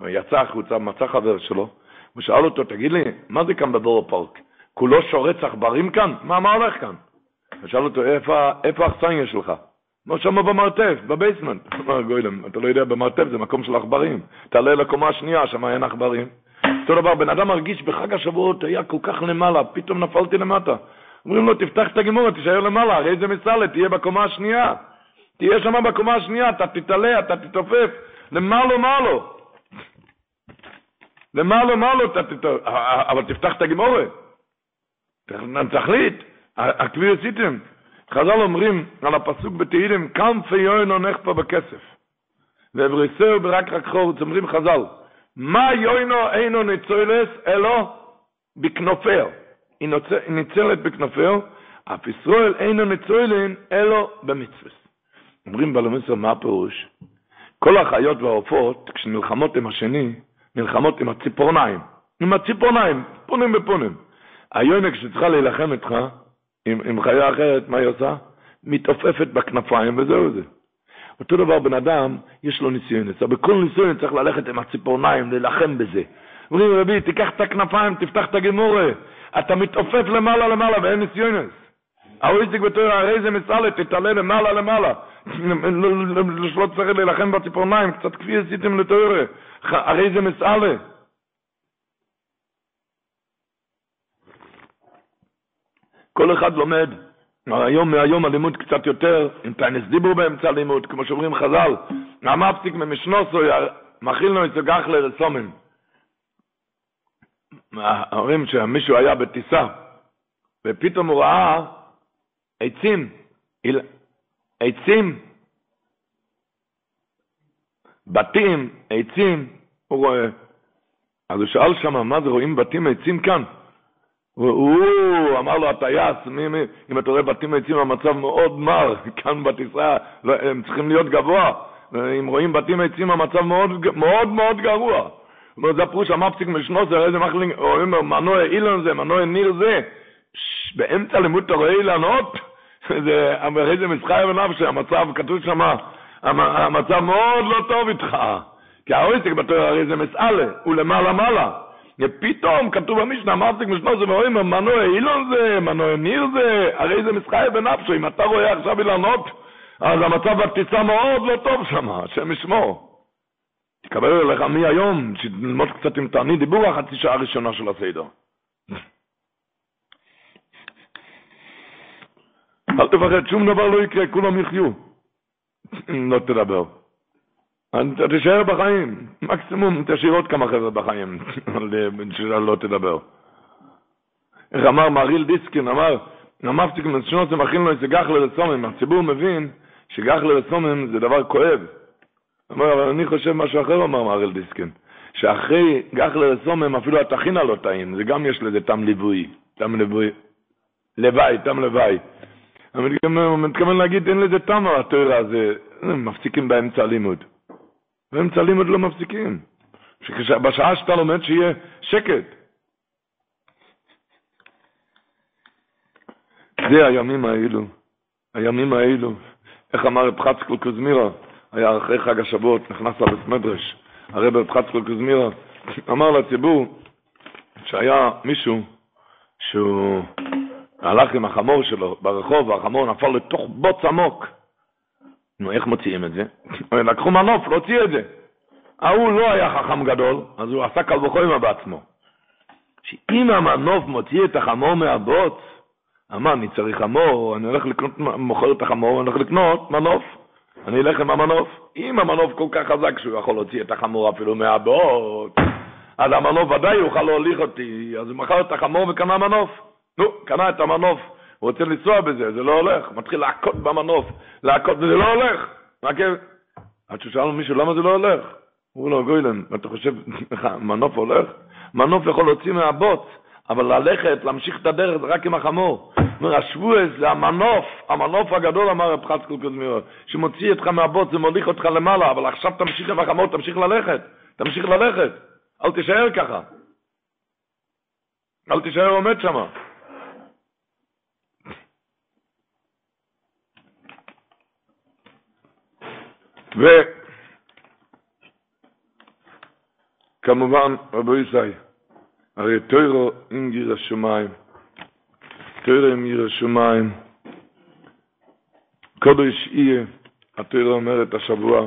הוא יצא החוצה, מצא חבר שלו, הוא שאל אותו, תגיד לי, מה זה כאן בבורו פארק? כולו שורץ עכברים כאן? מה, מה הולך כאן? הוא שאל אותו, איפה האכסניה שלך? לא שם במרתף, בבייסמנט. אמר גוילם, אתה לא יודע, במרתף זה מקום של עכברים. תעלה לקומה השנייה, שם אין עכברים. אותו דבר, בן אדם מרגיש בחג השבועות, היה כל כך למעלה, פתאום נפלתי למטה. אומרים לו, תפתח את הגימורה, תישאר למעלה, הרי זה מסלט, תהיה בקומה השנייה. תהיה שם בקומה השנייה, אתה תתעלה, אתה תתעופף, למעלה מעלה. למעלה מעלה, אבל תפתח את הגימורה. תחליט, הכלי עשיתם. חז"ל אומרים על הפסוק בתהילים, כנפי יוינו נכפה בכסף. ואבריסהו ברק רק חורץ, אומרים חז"ל, מה יוינו אינו ניצולס אלו בכנופר. היא ניצלת בכנופר, אף ישראל אינו ניצולן אלו במצווס. אומרים בלמסר מה הפירוש? כל החיות והעופות, כשנלחמות עם השני, נלחמות עם הציפורניים. עם הציפורניים, פונים בפונים. היונק שצריכה להילחם איתך, עם, עם חיה אחרת, מה היא עושה? מתעופפת בכנפיים וזהו זה. אותו דבר בן אדם, יש לו ניסיונס, אבל בכל ניסיון צריך ללכת עם הציפורניים, להילחם בזה. אומרים רבי, תיקח את הכנפיים, תפתח את הגמורה, אתה מתעופף למעלה למעלה ואין ניסיונס. האויסטיק בתור הרי זה מסעלה, תתעלה למעלה למעלה. שלא צריך להילחם בציפורניים, קצת כפי עשיתם לתוארה. הרי זה מסעלה. כל אחד לומד. היום מהיום הלימוד קצת יותר, עם טיינס דיבור באמצע הלימוד, כמו שאומרים חז"ל, המפסיק ממשנוסו, מכיל לו את זה גחלה רסומים. אומרים שמישהו היה בטיסה, ופתאום הוא ראה עצים, עצים, בתים, עצים, הוא רואה. אז הוא שאל שם, מה זה, רואים בתים, עצים כאן? הוא אמר לו הטייס, מי, מי, אם אתה רואה בתים עצים המצב מאוד מר, [laughs] כאן בטיסה לא, הם צריכים להיות גבוה, אם רואים בתים עצים המצב מאוד מאוד, מאוד גרוע. אומר, זה הפירוש המפסיק משנו, זה איזה מחלינג, הוא אומר, מנוע אילן זה, מנוע ניר זה, באמצע לימוד אתה רואה אילנות, זה, הרי זה מסחר ונפשי, המצב, כתוב שם, המצב מאוד לא טוב איתך, כי האויסק בתורה הרי זה מסעלה, הוא למעלה מעלה. ופתאום כתוב במשנה, מפסיק משנו זה ואומרים, מנוע אילון זה, מנוע ניר זה, הרי זה מסחר בנפשו, אם אתה רואה עכשיו אילנות, אז המצב בטיסה מאוד לא טוב שם, השם ישמור. תקבל אליך מהיום, שתלמוד קצת עם תענית דיבור החצי שעה הראשונה של הסדר. אל תפחד, שום דבר לא יקרה, כולם יחיו. לא תדבר. תישאר בחיים, מקסימום תשאיר עוד כמה חבר'ה בחיים, [laughs] שלא תדבר. איך אמר מריל דיסקין, אמר, נמפתי כמשונות זה מכין לו איזה גחלה לסומם, הציבור מבין שגחלה לסומם זה דבר כואב. אמר, אבל אני חושב משהו אחר, אמר מריל דיסקין, שאחרי גחלה לסומם אפילו הטחינה לא טעים, זה גם יש לזה טעם ליווי, טעם ליווי, לוואי, טעם לוואי. הוא מתכוון להגיד, אין לזה טעם התואר הזה, מפסיקים באמצע הלימוד. באמצע הלימוד לא מפסיקים. בשעה שאתה לומד שיהיה שקט. זה הימים האלו, הימים האלו. איך אמר רב חצקל קוזמירה, היה אחרי חג השבועות, נכנס לבית מדרש, הרב רב חצקל קוזמירה, אמר לציבור שהיה מישהו שהוא הלך עם החמור שלו ברחוב, והחמור נפל לתוך בוץ עמוק. נו, איך מוציאים את זה? [laughs] לקחו מנוף להוציא את זה. ההוא לא היה חכם גדול, אז הוא עשה קל וחומר בעצמו. שאם המנוף מוציא את החמור מהבוץ, אמר, אני צריך חמור, אני הולך לקנות, מוכר את החמור, אני הולך לקנות מנוף. אני אלך עם המנוף. אם המנוף כל כך חזק שהוא יכול להוציא את החמור אפילו מהבוץ, אז המנוף ודאי יוכל להוליך אותי, אז הוא מכר את החמור וקנה מנוף. נו, קנה את המנוף, הוא רוצה לנסוע בזה, זה לא הולך, מתחיל להכות במנוף, להכות, וזה לא הולך. מה כן? עד ששאלנו מישהו, למה זה לא הולך? הוא לא גוילן, אתה חושב, [laughs] מנוף הולך? מנוף יכול להוציא מהבוץ, אבל ללכת, להמשיך את הדרך, זה רק עם החמור. אומר, השבועס זה המנוף, המנוף הגדול, אמר רב חצקל קודמירו, שמוציא אותך מהבוץ, זה מוליך אותך למעלה, אבל עכשיו תמשיך עם החמור, תמשיך ללכת, תמשיך ללכת, אל תישאר ככה. אל תישאר עומד שמה. וכמובן, רבו ישי, הרי תוירו עם גיר השמיים, תוירו עם גיר השמיים, קודש יהיה, התוירו אומרת השבוע,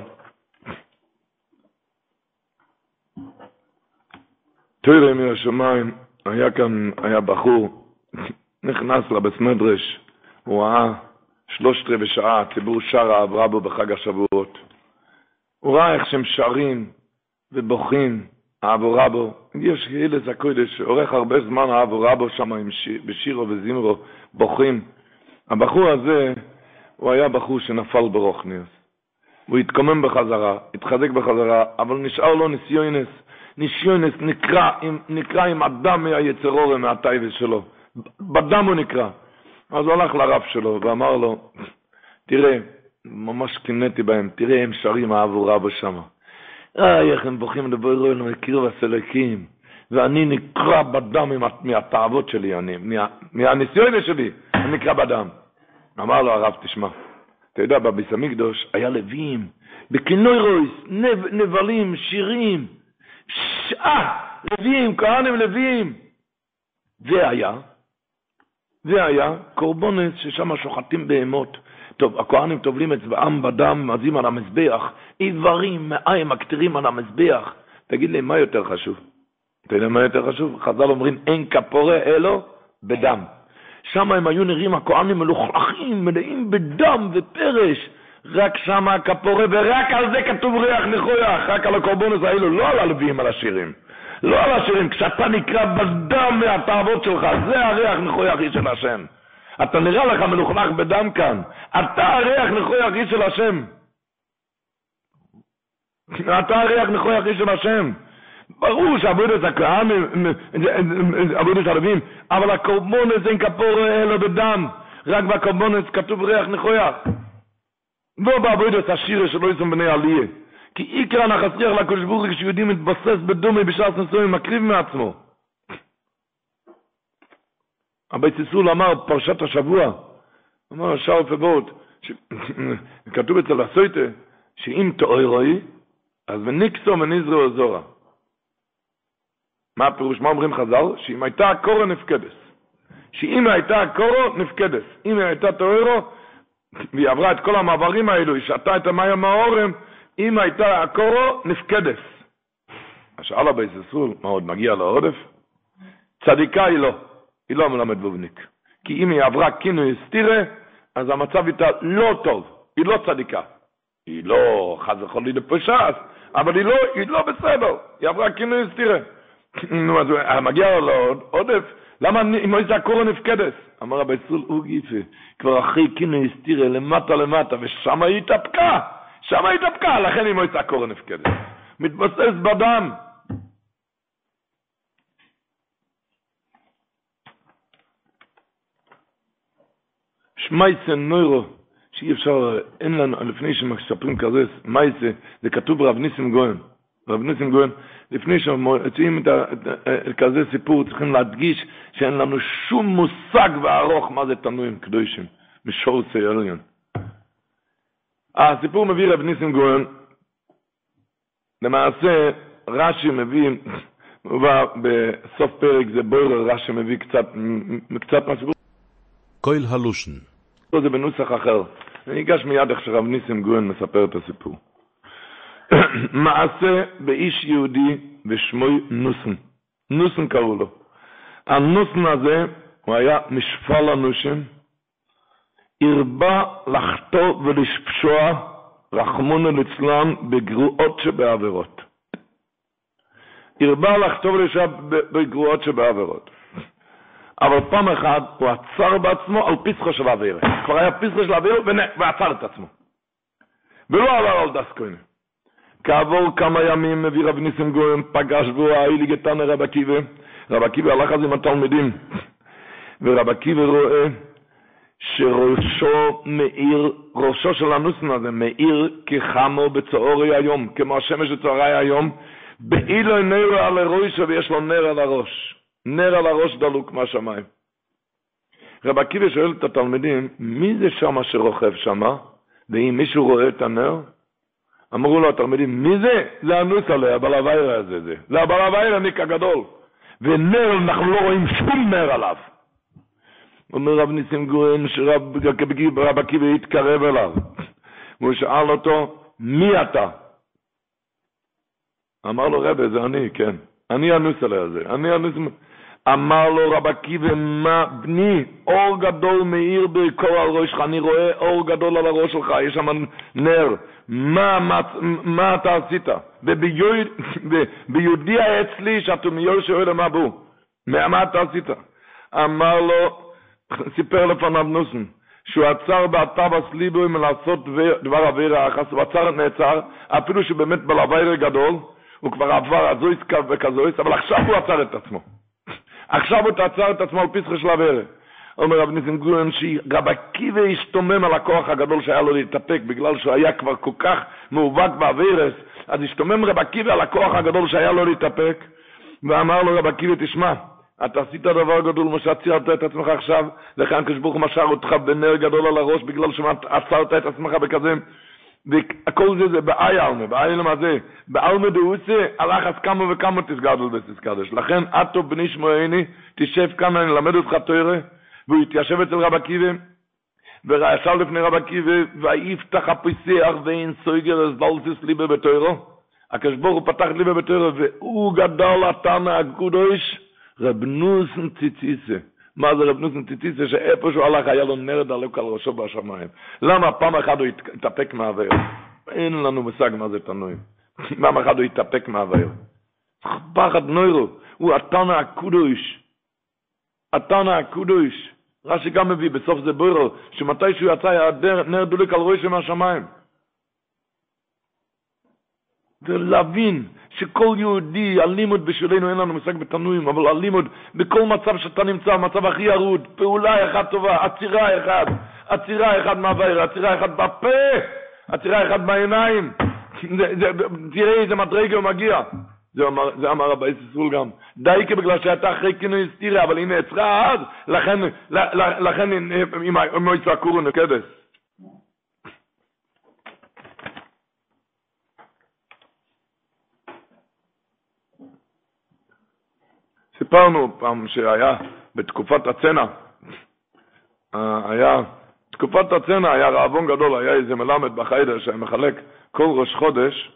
תוירו עם גיר השמיים, היה כאן, היה בחור, נכנס לבית מדרש, הוא ראה שלושת רבעי שעה, הציבור שר אהב בו בחג השבועות. הוא ראה איך שהם שרים ובוכים, אהבו רבו. יש אילס הקודש, עורך הרבה זמן אהבו רבו שם שיר, בשירו וזמרו, בוכים. הבחור הזה, הוא היה בחור שנפל ברוכניוס. הוא התקומם בחזרה, התחזק בחזרה, אבל נשאר לו ניסיונס. ניסיונס נקרא, נקרא עם הדם מהיצרור ומהטייבס שלו. בדם הוא נקרא. אז הוא הלך לרב שלו ואמר לו, תראה, ממש קינאתי בהם, תראה, הם שרים אהבו רבו שמה. איי, איך הם בוכים לבואי רואי למקיר והסלקים, ואני נקרע בדם מהתאוות שלי, אני, מה, שלי, אני נקרע בדם. אמר לו הרב, תשמע, אתה יודע, בביס המקדוש היה לווים, בקינוירויס, נב, נבלים, שירים, שעה, לווים, כהנים לווים. זה היה, זה היה קורבונס ששם שוחטים בהמות. טוב, הכהנים טובלים אצבעם בדם, מזים על המזבח, איברים, מעיים מקטירים על המזבח. תגיד לי, מה יותר חשוב? אתה יודע מה יותר חשוב? חז"ל אומרים, אין כפורה אלו בדם. שם הם היו נראים הכהנים מלוכלכים, מלאים בדם ופרש. רק שם הכפורה, ורק על זה כתוב ריח ניחוח, רק על הקורבונוס האלו, לא על הלוויים, על השירים. לא על השירים, כשאתה נקרא בדם מהתאוות שלך, זה הריח נכוי אחי של השם. אתה נראה לך מלוכלך בדם כאן, אתה הריח נכוי אחי של השם. אתה הריח נכוי אחי של השם. ברור שעבודת הכהן, עבודת הלווים, אבל הקורבונס אין כפור אלא בדם, רק בקורבונס כתוב ריח נכויח. לא בעבודת השיר שלא ישם בני עליה. כי עיקר הנחסריח לקדוש ברוך הוא כשיהודי מתבסס בדומי בשעת נשואים מקריב מעצמו. הבית סיסול אמר פרשת השבוע, אמר שער פבורת, [coughs] כתוב אצל הסויטה, שאם תאורוי, אז וניקסו מניזרו זורה. מה הפירוש? מה אומרים חז"ל? שאם הייתה הקורו נפקדס. שאם הייתה הקורו נפקדס. אם הייתה תאורו, והיא עברה את כל המעברים האלו, היא שתה את המים מהאורם, אם הייתה הקורו נפקדס. אז שאל הבייס אסור, מה עוד מגיע לעודף? צדיקה היא לא, היא לא מלמד בובניק. כי אם היא עברה כינוי סטירה, אז המצב איתה לא טוב, היא לא צדיקה. היא לא חס וחולי לפשס, אבל היא לא, היא לא בסדר, היא עברה כינוי סטירה. נו, אז מגיע לו עודף, למה אם יצא קורא נפקדס? אמר רבי הוא גיפה, כבר אחרי כינוי סטירה למטה למטה, ושם היא התאפקה, שם היא התאפקה, לכן לא יצא קורא נפקדס. מתבסס בדם. שמייסן נוירו, שאי אפשר, אין לנו, לפני שמספרים כזה, מייסה, זה כתוב ברב ניסים גויין. רב ניסים גויין, לפני שמוצאים את, כזה סיפור, צריכים להדגיש שאין לנו שום מושג וארוך מה זה תנועים קדושים, משורצי עליון. הסיפור מביא רב ניסים גויין, למעשה רש"י מביא, מובא בסוף פרק זה בוירר, רש"י מביא קצת, קצת מהסיפור. קויל הלושן. זה בנוסח אחר. אני אגש מיד איך שרב ניסים גויין מספר את הסיפור. מעשה באיש יהודי ושמוי נוסן. נוסן קראו לו. הנוסן הזה, הוא היה משפל הנושים, הרבה לחטוא ולשפשוע, רחמונו ליצלן, בגרועות שבעבירות. הרבה לחטוא ולשפשוע בגרועות שבעבירות. אבל פעם אחת הוא עצר בעצמו על פסחו של אוויר. כבר היה פסחו של אוויר ועצר את עצמו. ולא עבר על דס כהנה. כעבור כמה ימים מביא רב ניסים גורן, פגש בו האילי גתן רב עקיבא. רב עקיבא הלך אז עם התלמידים. ורב עקיבא רואה שראשו מאיר, ראשו של הנוסן הזה מאיר כחמו בצהורי היום, כמו השמש בצהרי היום, באילו נר על הראש ויש לו נר על הראש. נר על הראש דלוק מהשמיים. רב עקיבא שואל את התלמידים, מי זה שמה שרוכב שמה? ואם מישהו רואה את הנר? אמרו לו התלמידים, מי זה? זה הנוס עליה, הבעל הווירה הזה זה. הבעל הווירה ניק הגדול. ונר, אנחנו לא רואים שום נר עליו. אומר רב ניסים גורן, שרב עקיבא התקרב אליו. והוא שאל אותו, מי אתה? אמר לו, רבי, זה אני, כן. אני הנוס עליה הזה. אני הנוס... אמר לו רב עקיבא, מה, בני, אור גדול מאיר בכל על ראשך, אני רואה אור גדול על הראש שלך, יש שם נר, מה, מה, מה אתה עשית? וביהודיע אצלי, שהתומיור שואל מה בו, מה אתה עשית? אמר לו, סיפר לפניו נוסן, שהוא עצר באתר הסליבו מלעשות דבר אוויר האחס, הוא עצר נעצר, אפילו שבאמת בלווייר גדול, הוא כבר עבר הזויס וכזויס, אבל עכשיו הוא עצר את עצמו. עכשיו הוא תעצר את עצמו על פסחה של הוורד. אומר רב ניסים גורן שרב עקיבא השתומם על הכוח הגדול שהיה לו להתאפק בגלל שהוא היה כבר כל כך מאובק באווירס אז השתומם רב עקיבא על הכוח הגדול שהיה לו להתאפק ואמר לו רב עקיבא תשמע אתה עשית דבר גדול מה שעצרת את עצמך עכשיו לכאן כשברוך משאר אותך בנר גדול על הראש בגלל שעצרת את עצמך בכזה וכל זה זה באי אלמה, באי אלמה זה, באלמה דאוסה, הלך אז כמה וכמה תסגדל ותסקדש. לכן, אטו בני שמואני, תשב כאן, אני אלמד אותך תוירה, והוא התיישב אצל רב עקיבא, וישב לפני רב עקיבא, ויפתח הפיסח ואין סויגר אז דלסיס ליבה בתוירו. הקדוש ברוך הוא פתח ליבה בתוירו, והוא גדל התנא הקודש, רב נוסן ציציסה. מה זה רב נוסן ציציסה, שאיפה שהוא הלך היה לו נר דלוק על ראשו בשמיים. למה פעם אחת הוא התאפק מהאוויר? אין לנו מושג מה זה תנועים. פעם אחת הוא התאפק מהאוויר. פחד נוירו, הוא התנא הקודש. התנא הקודש. רש"י גם מביא בסוף זה בוירו, שמתי שהוא יצא היה נר דולק על ראשו מהשמיים. ולהבין שכל יהודי, הלימוד בשבילנו, אין לנו מושג בתנועים, אבל הלימוד, בכל מצב שאתה נמצא, המצב הכי ירוד, פעולה אחת טובה, עצירה אחת, עצירה אחת מהבעיר, עצירה אחת בפה, עצירה אחת בעיניים, תראה איזה מדרגה הוא מגיע. זה אמר, זה אמר רבי סיסול גם. די כי בגלל שהייתה אחרי כינוי סטירה, אבל היא נעצרה אז, לכן, לכן אם הוא יצעקו נקדס. סיפרנו פעם שהיה בתקופת הצנע, אה, היה, תקופת הצנע היה רעבון גדול, היה איזה מלמד בחיידר שהיה מחלק כל ראש חודש,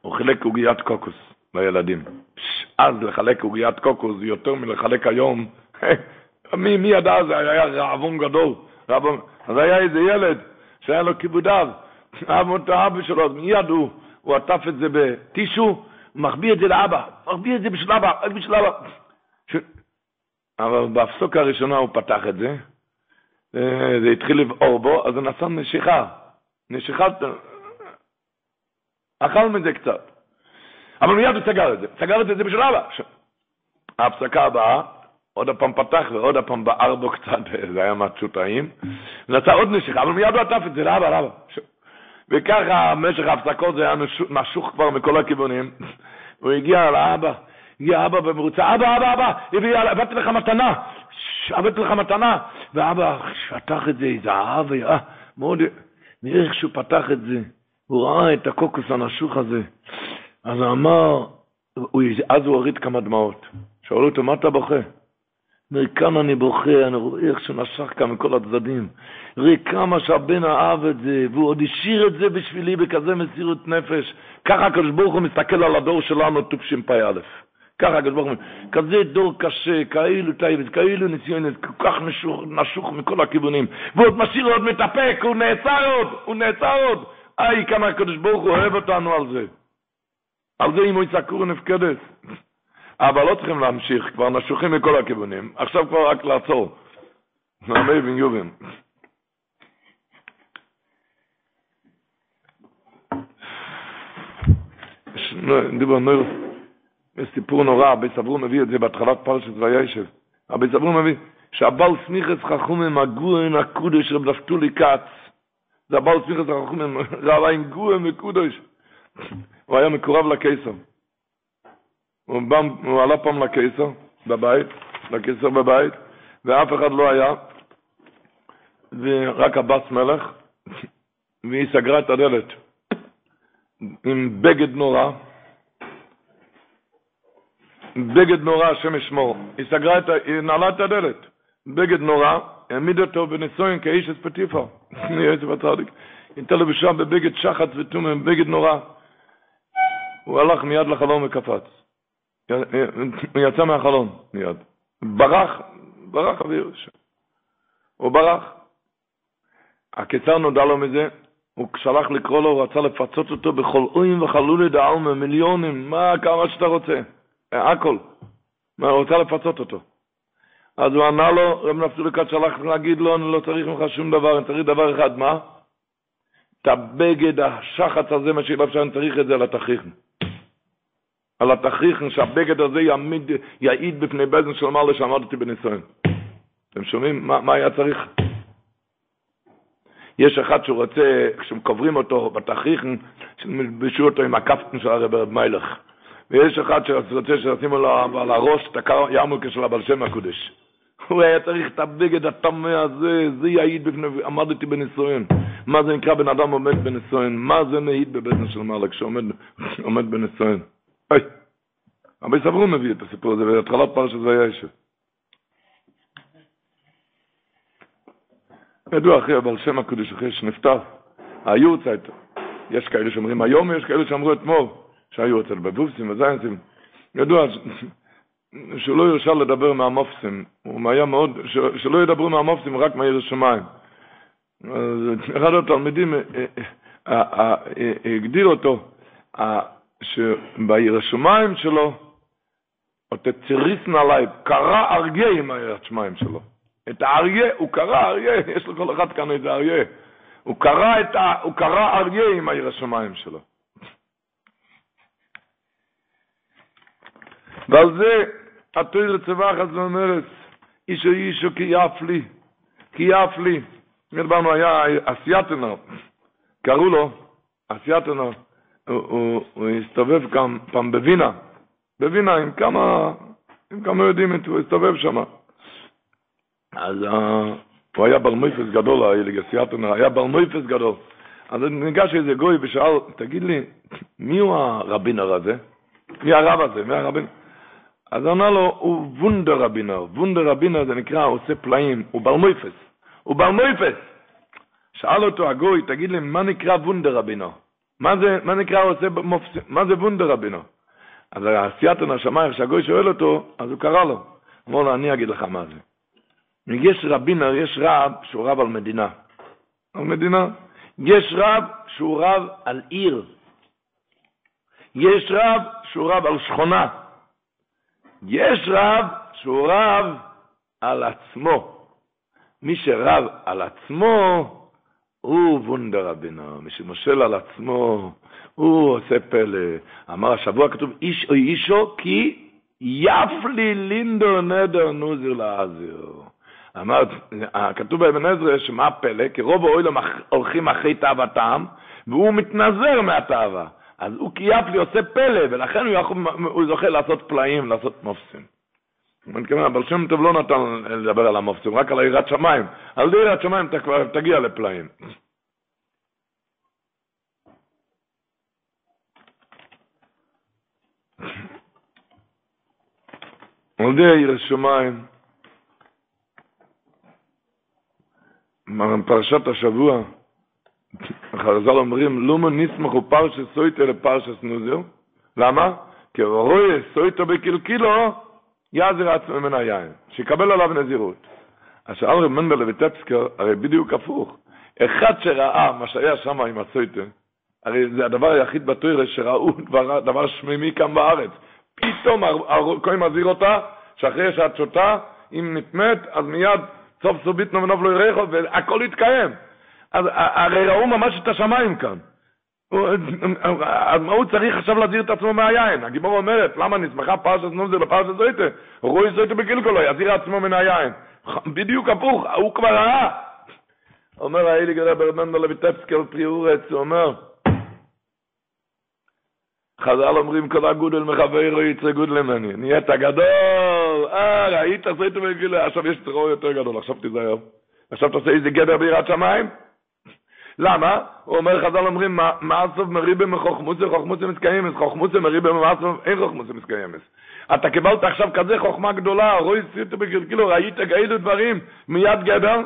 הוא חילק עוגיית קוקוס לילדים. אז לחלק עוגיית קוקוס זה יותר מלחלק היום. [laughs] מי, מי ידע זה היה רעבון גדול. רעבון. אז היה איזה ילד שהיה לו כיבודיו, אהבו את האבא שלו, אז מיד הוא עטף את זה בטישו, מחביא את זה לאבא, מחביא את זה בשביל אבא, רק בשביל אבא. ש... אבל בהפסוק הראשונה הוא פתח את זה, זה התחיל לבעור בו, אז הוא נשא נשיכה. נשיכת... אכל מזה קצת. אבל מיד הוא סגר את זה. סגר את זה בשביל אבא. ש... ההפסקה הבאה, עוד הפעם פתח ועוד הפעם בער בו קצת, [laughs] זה היה משהו טעים, ונשא עוד נשיכה, אבל מיד הוא עטף את זה לאבא, לאבא. וככה במשך ההפסקות זה היה נשוך כבר מכל הכיוונים. [laughs] הוא הגיע לאבא, הגיע אבא במרוצה, אבא, אבא, אבא, הבאתי לך מתנה, הבאתי לך מתנה. ואבא פתח את זה, אהב, אה, מאוד, מאיך שהוא פתח את זה, הוא ראה את הקוקוס הנשוך הזה. אז הוא אמר, אז הוא הוריד כמה דמעות. שאלו אותו, מה אתה בוכה? מכאן אני בוכה, אני רואה איך שנשך כאן מכל הצדדים. ראה כמה שהבן אהב את זה, והוא עוד השאיר את זה בשבילי בכזה מסירות נפש. ככה הקדוש ברוך הוא מסתכל על הדור שלנו, תשפ"א. ככה הקדוש ברוך הוא, כזה דור קשה, כאלו תייבס, כאלו ניסיונות, כל כך נשוך, נשוך מכל הכיוונים. ועוד משאיר עוד מתאפק, הוא נעצר עוד, הוא נעצר עוד. איי, כמה הקדוש ברוך הוא אוהב אותנו על זה. על זה אם הוא יצעקו נפקדת. אבל לא צריכים להמשיך, כבר נשוכים מכל הכיוונים. עכשיו כבר רק לעצור. נעמי בן יובין. דיבר נור, יש סיפור נורא, אבי סברו מביא את זה בהתחלת פרשת וישב. אבי סברו מביא שהבעל סמיכס חכומים הגוהן הקודש רב נפתולי כץ. זה הבעל סמיכס חכומים, רב גוהן מקודש. הוא היה מקורב לקיסר. הוא, עלה פעם לקיסר בבית, לקיסר בבית, ואף אחד לא היה, ורק הבת מלך, והיא סגרה את הדלת עם בגד נורא, בגד נורא, השם ישמור. היא סגרה את, היא נעלה את הדלת, בגד נורא, העמיד אותו בנישואין כאיש אספטיפה, [laughs] יוסף הצדיק. היא הייתה לבושה בבגד שחץ ותום, בגד נורא. הוא הלך מיד לחלום וקפץ. הוא יצא מהחלון מיד. ברח, ברח אוויר. הוא ברח. הקיצר נודע לו מזה, הוא שלח לקרוא לו, הוא רצה לפצות אותו בכל אוים וחלולי דעלמה, מיליונים, מה, כמה שאתה רוצה, הכל. מה, הוא רוצה לפצות אותו. אז הוא ענה לו, רב נפתוליקת שלח להגיד לו, אני לא צריך ממך שום דבר, אני צריך דבר אחד, מה? את הבגד השחץ הזה, מה שאילו אפשר, אני צריך את זה על התכריכן. על התכריכן שהבגד הזה יעמיד, יעיד בפני בזן של מעלה שעמדתי בניסיון. אתם שומעים? מה, מה היה צריך? יש אחד שרוצה, כשקוברים אותו בתכריכן, שילבשו אותו עם הקפטן של הרב רב מיילך. ויש אחד שרוצה שישימו לו על הראש את הירמוקה של הבעל שם הקודש. הוא היה צריך את הבגד הטמא הזה, זה יעיד בפני, עמדתי בנישואין. מה זה נקרא בן אדם עומד בנישואין? מה זה מעיד בבטן של מעלה כשעומד בנישואין? היי. רבי סברו מביא את הסיפור הזה בהתחלת פרשת וישב. ידוע אחרי הבעל שם הקודש, אחרי שנפטר, היורצייט, יש כאלה שאומרים היום, יש כאלה שאמרו אתמול, שהיו אצל בבובסים וזיינסים, ידוע [laughs] שלא יורשה לדבר מהמופסים, הוא היה מאוד, שלא ידברו מהמופסים רק מהעיר השמיים. אחד התלמידים הגדיר אותו, שבעיר השמיים שלו, אותה ציריסן עליי, קרא אריה עם העיר שלו. את האריה, הוא קרא אריה, [laughs] יש לכל אחד כאן איזה אריה. הוא קרא, את ה, הוא קרא אריה עם העיר שלו. ועל זה התויר צבחת ואומרת, אישו אישו כי יף לי, כי יף לי. דיברנו, היה אסייתנר, קראו לו אסייתנר, הוא, הוא, הוא הסתובב כאן פעם בווינה, בווינה עם כמה, עם כמה יודעים, הוא הסתובב שם. אז uh, הוא היה בר מויפס גדול, האליג אסייתנר, היה בר מויפס גדול. אז ניגש איזה גוי ושאל, תגיד לי, מי הוא הרבינר הזה? מי הרב הזה? מי הרבינר? אז אמר לו, הוא וונדר רבינר. וונדר רבינר זה נקרא, הוא עושה פלאים, הוא בר מויפס. הוא בר מויפס. שאל אותו הגוי, תגיד לי, מה נקרא וונדר רבינר? מה זה, מה נקרא, עושה מופס... מה זה וונדר רבינר? אז עשיית הנשמה, איך שהגוי שואל אותו, אז הוא קרא לו. אמר לו, אני אגיד לך מה זה. יש רבינר, יש רב שהוא רב על מדינה. על מדינה. יש רב שהוא רב על עיר. יש רב שהוא רב על שכונה. יש רב שהוא רב על עצמו. מי שרב על עצמו הוא וונדר רבינו, מי שמושל על עצמו הוא עושה פלא. אמר השבוע כתוב איש או אישו כי יפלי לינדו נדר נוזיר לעזיר. אמר, כתוב באבן עזרא שמה הפלא? כי רוב האוילם הולכים אחרי תאוותם והוא מתנזר מהתאווה. אז הוא קייפלי עושה פלא, ולכן הוא, יכול, הוא זוכה לעשות פלאים, לעשות מופסים. אני מתכוון, אבל שם טוב לא נתן לדבר על המופסים, רק על יראת שמיים. על יראת שמיים אתה לפלאים. על די יראת שמיים, פרשת השבוע, חז"ל אומרים, לומו נסמכו פרשס סויטה לפרשס נוזר. למה? כי רואה סויטה בקלקילו, יעזר עצמו מן היין, שיקבל עליו נזירות. אז שאל רב מנדל וטפסקר, הרי בדיוק הפוך. אחד שראה מה שהיה שם עם הסויטה, הרי זה הדבר היחיד בתוירה שראו דבר, דבר שמימי כאן בארץ. פתאום הכהן מזהיר אותה, שאחרי שאת שותה, אם נטמאת, אז מיד סוף סובית נובנוב לא ירחו, והכל יתקיים. אז הרי ראו ממש את השמיים כאן. אז מה הוא צריך עכשיו להזהיר את עצמו מהיין? הגיבור אומרת, למה נסמכה פרשת נוזר לפרשת זויטה? רואי זויטה בגילגולו, יזהיר עצמו מן היין. בדיוק הפוך, הוא כבר ראה. אומר האילי גרב ברמנדו לויטפסקי על פריאורץ, הוא אומר, חז"ל אומרים כל הגודל מחברו יצא גודל ממני. נהיית גדול, אה, ראית, עשית בגילוי, עכשיו יש טרור יותר גדול, עכשיו תיזהר. עכשיו תעשה איזה גדר ביראת שמיים? למה? הוא אומר, חז"ל אומרים, מה הסוף מריבה מחוכמוסה, חוכמוסה מתקיימת, חוכמוסה מריבה מהסוף, אין חוכמוסה מתקיימת. אתה קיבלת עכשיו כזה חוכמה גדולה, רואי סיוטו בקלקילו, ראית כאלו דברים מיד גדר?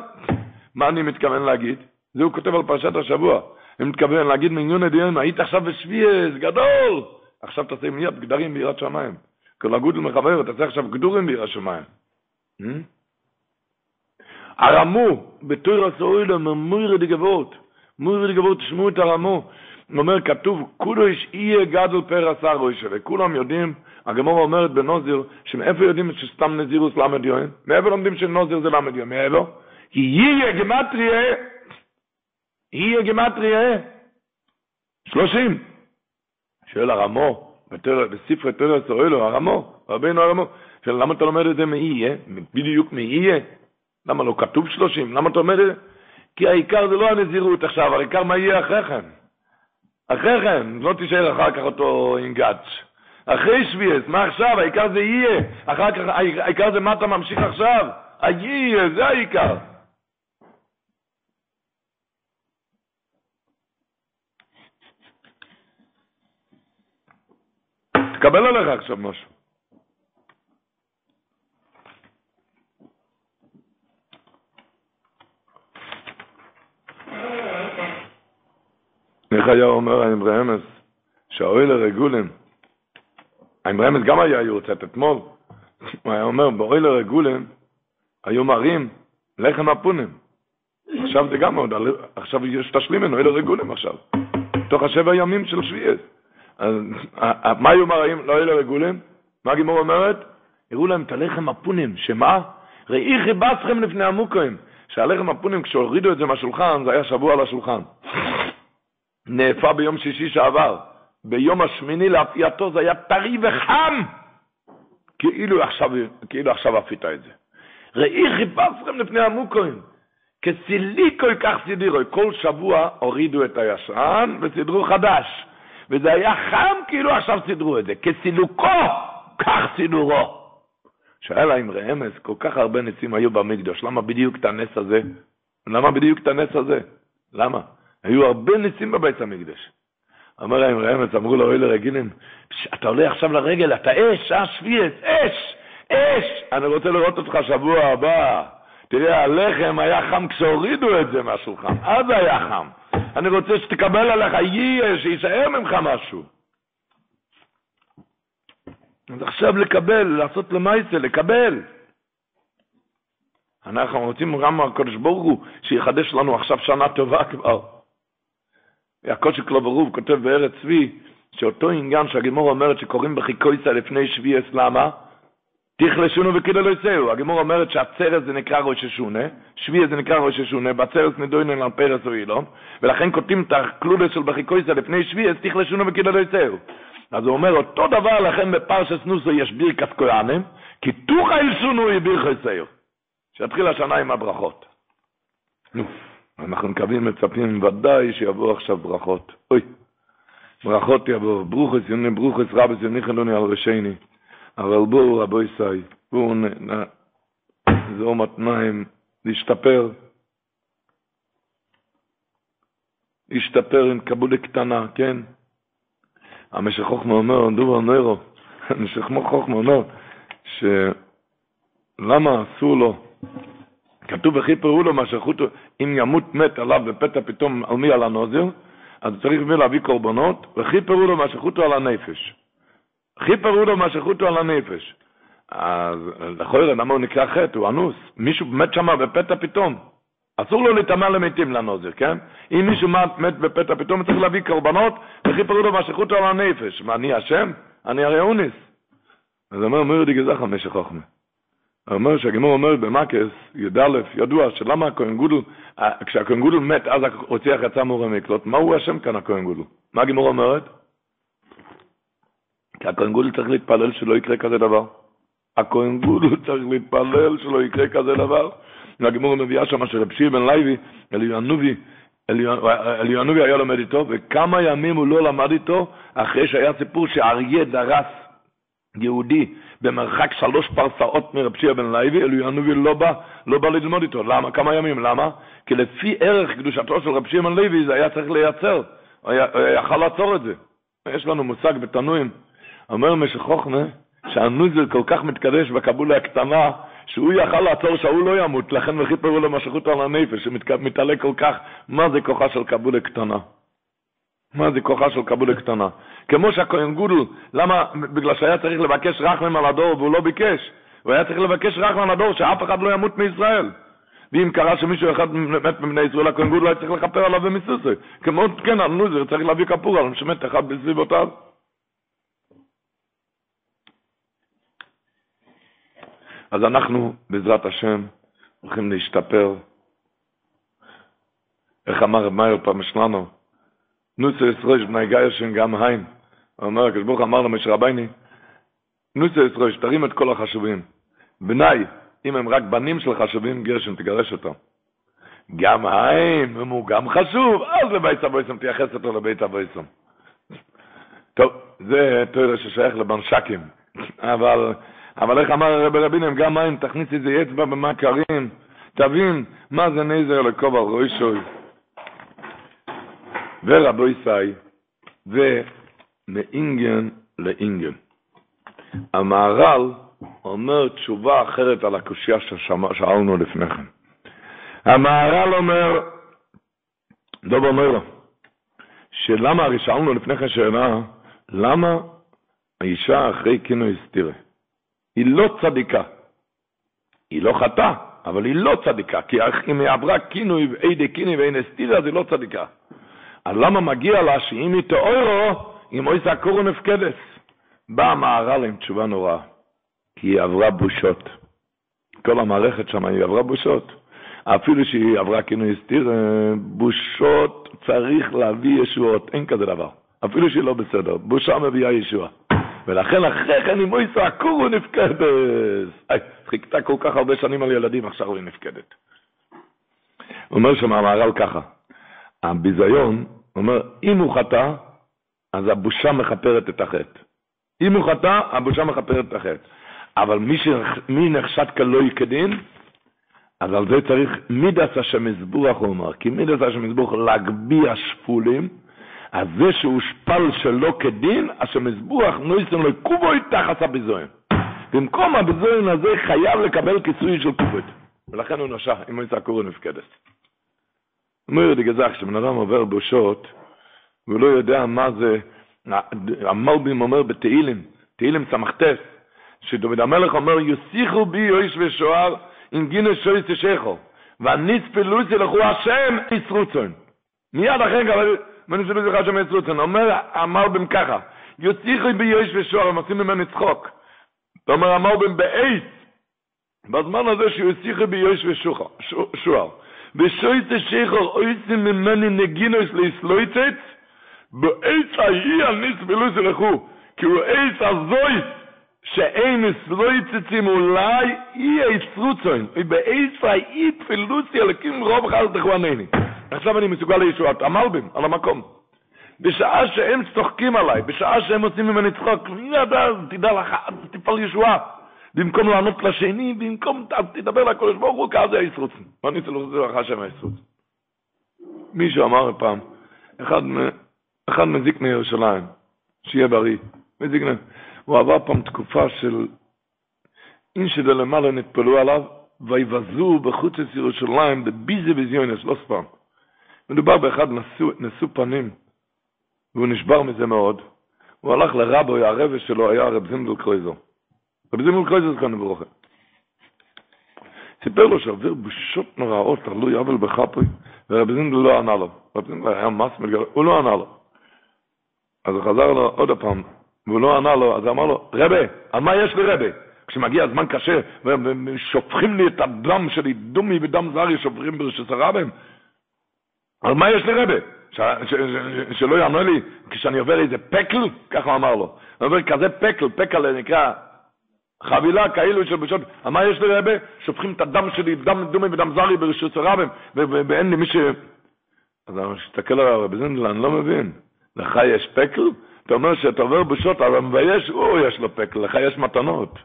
מה אני מתכוון להגיד? זה הוא כותב על פרשת השבוע. אני מתכוון להגיד מעניון הדיון, היית עכשיו בשביעס, גדול! עכשיו תעשה מיד גדרים ביראת שמיים. כל הגודל מחבר, תעשה עכשיו גדורים ביראת שמיים. הרמו, בתור הסאוילם, מוירי גבור תשמעו את הרמו. הוא אומר, כתוב, כולו יש איה גדול פר עשר ראשה, וכולם יודעים, הגמור אומרת בנוזיר, שמאיפה יודעים שסתם נזירוס למד יוין? מאיפה לומדים שנוזיר זה למד יוין? מאיפה? כי יהיה גמטריה, יהיה גמטריה, שלושים. שואל הרמו, בספרי תרס אוהלו, הרמו, רבינו הרמו, שואל, למה אתה לומד את זה מאייה? בדיוק מאייה? למה לא כתוב שלושים? למה אתה לומד את זה? כי העיקר זה לא הנזירות עכשיו, העיקר מה יהיה אחרי כן. אחרי כן, לא תישאר אחר כך אותו עם גאץ'. אחרי שביעס, מה עכשיו? העיקר זה יהיה. אחר כך, העיקר זה מה אתה ממשיך עכשיו. היהיה, זה העיקר. תקבל עליך עכשיו משהו. איך היה אומר האמרי אמס, שהאוהל הרגולים, האמרי אמס גם היה יורצת אתמול, הוא היה אומר, באוהל הרגולים היו מראים לחם הפונים. עכשיו זה גם עוד, עכשיו יש תשלים ממנו, אלה רגולים עכשיו. תוך השבע ימים של שביעס. אז, מה היו מראים? לא היו רגולים? מה הגימור אומרת? הראו להם את הלחם הפונים, שמה? ראי חיבצכם לפני המוקוים. שהלחם הפונים, כשהורידו את זה מהשולחן, זה היה שבוע על השולחן. נאפה ביום שישי שעבר. ביום השמיני לאפייתו זה היה טרי וחם, כאילו עכשיו, כאילו עכשיו אפית את זה. ראי חיפשכם לפני המוקוים, כסילי כל כך סידירו, כל שבוע הורידו את הישן וסידרו חדש, וזה היה חם כאילו עכשיו סידרו את זה, כסילוקו, כך סידורו. שאלה עם רמז, כל כך הרבה ניסים היו במקדוש, למה בדיוק את הנס הזה? למה בדיוק את הנס הזה? למה? היו הרבה ניסים בבית המקדש. אמר להם רמז, אמרו לו, אוי לרגילין, אתה עולה עכשיו לרגל, אתה אש, אה, שביעס, אש, אש, אני רוצה לראות אותך שבוע הבא. תראה, הלחם היה חם כשהורידו את זה מהשולחן, אז היה חם. אני רוצה שתקבל עליך, יהיה, שיישאר ממך משהו. אז עכשיו לקבל, לעשות למעשה, לקבל. אנחנו רוצים גם מהקדוש ברוך הוא שיחדש לנו עכשיו שנה טובה כבר. הקודש ברוב כותב בארץ צבי, שאותו עניין שהגימור אומרת שקוראים בחיקויסה לפני שביעס, למה? תכלשונו וכאילו לא יצאו. הגימור אומרת שהצרס זה נקרא ראש השונה, שביעס זה נקרא ראש השונה, בצרס נדוינן על פרס או אילון, ולכן כותבים את הקלולס של בחיקויסה לפני שביעס, תכלשונו וכאילו לא יצאו. אז הוא אומר, אותו דבר לכם בפרשס נוסו יש בירקס כהנים, כי תוכה אלשונו היא בירכס סייר. שיתחיל השנה עם הברכות. נו. אנחנו מקווים, מצפים ודאי שיבואו עכשיו ברכות. אוי, ברכות יבואו. ברוכס יוני, ברוכס רבס יוני חילוני על ראשיני. אבל בואו רבו ישי, בואו נזור מתניים, להשתפר. להשתפר עם קבולה קטנה, כן? המשך חוכמה אומר, דובר נוירו, [laughs] המשך חוכמה אומר, שלמה אסור לו כתוב וכיפרו לו מה שחוטו, אם ימות מת עליו בפתע פתאום על מי על הנוזר, אז צריך מי להביא קורבנות, וכיפרו לו מה שחוטו על הנפש. כיפרו לו מה שחוטו על הנפש. אז לכאורה, למה הוא נקרא חטא? הוא אנוס. מישהו מת שם בפתע פתאום. אסור לו להיטמע למתים לנוזר, כן? אם מישהו מת, מת בפתע פתאום, צריך להביא קורבנות, וכיפרו לו מה שחוטו על הנפש. מה, אני אשם? אני הרי אוניס. אז אומר, מיר די גזח המשך חוכמה. אומר שהגמור אומר במקס, י"א, ידוע שלמה הכהן גודל, כשהכהן גודל מת, אז הרוצח יצא מאור המקלוט, מה הוא אשם כאן הכהן גודל? מה הגמור אומרת? כי הכהן גודל צריך להתפלל שלא יקרה כזה דבר. הכהן גודל צריך להתפלל שלא יקרה כזה דבר. והגמור מביאה שם שרב שיר בן לוי, אליענובי, אליענובי היה לומד איתו, וכמה ימים הוא לא למד איתו, אחרי שהיה סיפור שאריה דרס יהודי במרחק שלוש פרסאות מרב שיר בן לוי, אליהו לא בא, לא בא ללמוד איתו. למה? כמה ימים? למה? כי לפי ערך קדושתו של רב שיר בן לוי זה היה צריך לייצר. הוא יכל לעצור את זה. יש לנו מושג בתנועים. אומר משך חוכמה, שהנוזל כל כך מתקדש בקבולה הקטנה, שהוא יכל לעצור שהוא לא ימות, לכן וחיפרו לו משכות על הנפש, שמתעלה כל כך, מה זה כוחה של קבולה קטנה? מה זה כוחה של קבולה קטנה? כמו שהכהן גודל, למה? בגלל שהיה צריך לבקש רחמם על הדור והוא לא ביקש. הוא היה צריך לבקש רחמם על הדור שאף אחד לא ימות מישראל. ואם קרה שמישהו אחד מת מבני ישראל, הכהן גודל היה צריך לכפר עליו במסוסי. כמו כן, על נוזר צריך להביא כפור על שמת אחד בסביבותיו. אז אנחנו, בעזרת השם, הולכים להשתפר. איך אמר רב מאיר פרמישלנר? נוסוי עס רויש בני גיירשן גם היים. הוא אומר, הקדוש ברוך אמר למשה רבייני, נוסוי עס רויש, תרים את כל החשובים. בני, אם הם רק בנים של חשובים, גרשן תגרש אותם. גם היים, אם הוא גם חשוב, אז לבית אבויסם תייחס אותו לבית אבויסם. טוב, זה תוירה ששייך לבנשקים. אבל, אבל איך אמר הרב רבינים, גם היים, תכניס איזה אצבע במכרים, תבין מה זה נזר לקוב רוישוי. ורבו ישי, ומאינגן לאינגן. המהר"ל אומר תשובה אחרת על הקושייה ששאלנו לפני כן. המהר"ל אומר, דוב אומר לו, שלמה, הרי שאלנו לפני כן שאלה, למה האישה אחרי כינוי הסתירה? היא לא צדיקה. היא לא חטאה, אבל היא לא צדיקה, כי אם היא עברה כינוי, אידי כינוי ואין הסתירה, אז היא לא צדיקה. אז למה מגיע לה שאם היא תאורו, עם אויס הקורו נפקדס. באה המהר"ל עם תשובה נוראה, כי היא עברה בושות. כל המערכת שם היא עברה בושות. אפילו שהיא עברה כינוי הסתיר, בושות צריך להביא ישועות, אין כזה דבר. אפילו שהיא לא בסדר, בושה מביאה ישועה. ולכן אחרי כן עם אויס הקורו נפקדס. חיכתה כל כך הרבה שנים על ילדים, עכשיו היא נפקדת. הוא אומר שם המהר"ל ככה, הביזיון, הוא אומר, אם הוא חטא, אז הבושה מכפרת את החטא. אם הוא חטא, הבושה מכפרת את החטא. אבל מי, ש... מי נחשד כלא כדין, אז על זה צריך מידס השם מזבוח, הוא אומר, כי מידס השם מזבוח להגביה שפולים, אז זה שהושפל שלא כדין, השם מזבוח נויסן לו קובוי תחת הביזוין. במקום הביזוין הזה חייב לקבל כיסוי של קובוי. ולכן הוא נשע, אם הוא יצא קורו נפקדת. אומר די גזח, כשבן אדם עובר בושות, והוא לא יודע מה זה, המלבים אומר בתהילים, תהילים סמכתס, שדוד המלך אומר, יוסיכו בי יויש ושוער, עם גינה שויס תשכו, והניס פלוסי לכו השם ישרוצון. מיד אחרי מן sie sich schon mit אומר, aber בם beim Kacha, יוציך בי הם עושים ממנו צחוק. אתה אומר, אמר בם בעיס, בזמן הזה שיוציך בי יש ושור, ושויצה שיחור, עושים ממני נגינו יש להסלויצת, בעיס ההיא הניס בלוי שלכו, כי הוא עיס הזוי, שאין מסלויצצים אולי אי היצרוצוין, ובעיס ההיא פילוסי אלקים רוב חלטכווניני. אה? עכשיו אני מסוגל לישועת המלבים על המקום בשעה שהם צוחקים עליי בשעה שהם עושים ממני צחוק ידע תדע לך תפעל ישועה במקום לענות לשני, במקום תדבר לקודש ברוך הוא, כאז זה הישרוצן. מה אני צריך לזה לך השם הישרוצן? מישהו אמר פעם, אחד, אחד מזיק מירושלים, שיהיה בריא, מזיק מ... הוא עבר פעם תקופה של אין שלמעלה נטפלו עליו, ויבזו בחוץ את ירושלים בביזה בזיונס, לא ספם. מדובר באחד נשוא, נשוא פנים, והוא נשבר מזה מאוד. הוא הלך לרבו, הרבא שלו היה רב זינדל קרויזר. רבי זימון קרויזר כאן ברוכה. סיפר לו שעובר בושות נוראות, תלוי עוול בחפוי, ורבי זימון לא ענה לו. רבי זימון היה מס מלגר, הוא לא ענה לו. אז הוא חזר לו עוד פעם, והוא לא ענה לו, אז אמר לו, רבי, על מה יש לי רבי? כשמגיע הזמן קשה, ושופכים לי את הדם שלי, דומי ודם זרי, שופכים ברשת הרבים, על מה יש לי רבי? שלא יענה לי, כשאני עובר איזה פקל, ככה הוא אמר לו. הוא אומר, כזה פקל, פקל נקרא חבילה כאילו של בשות, מה יש לי רבה? שופכים את הדם שלי, דם דומי ודם זרי ברשות הרבים, ואין לי מי ש... אז אני מסתכל על הרבי זינדל, אני לא מבין. לך יש פקל? אתה אומר שאתה עובר בשות, אבל מבייש, הוא יש לו פקל, לך יש מתנות.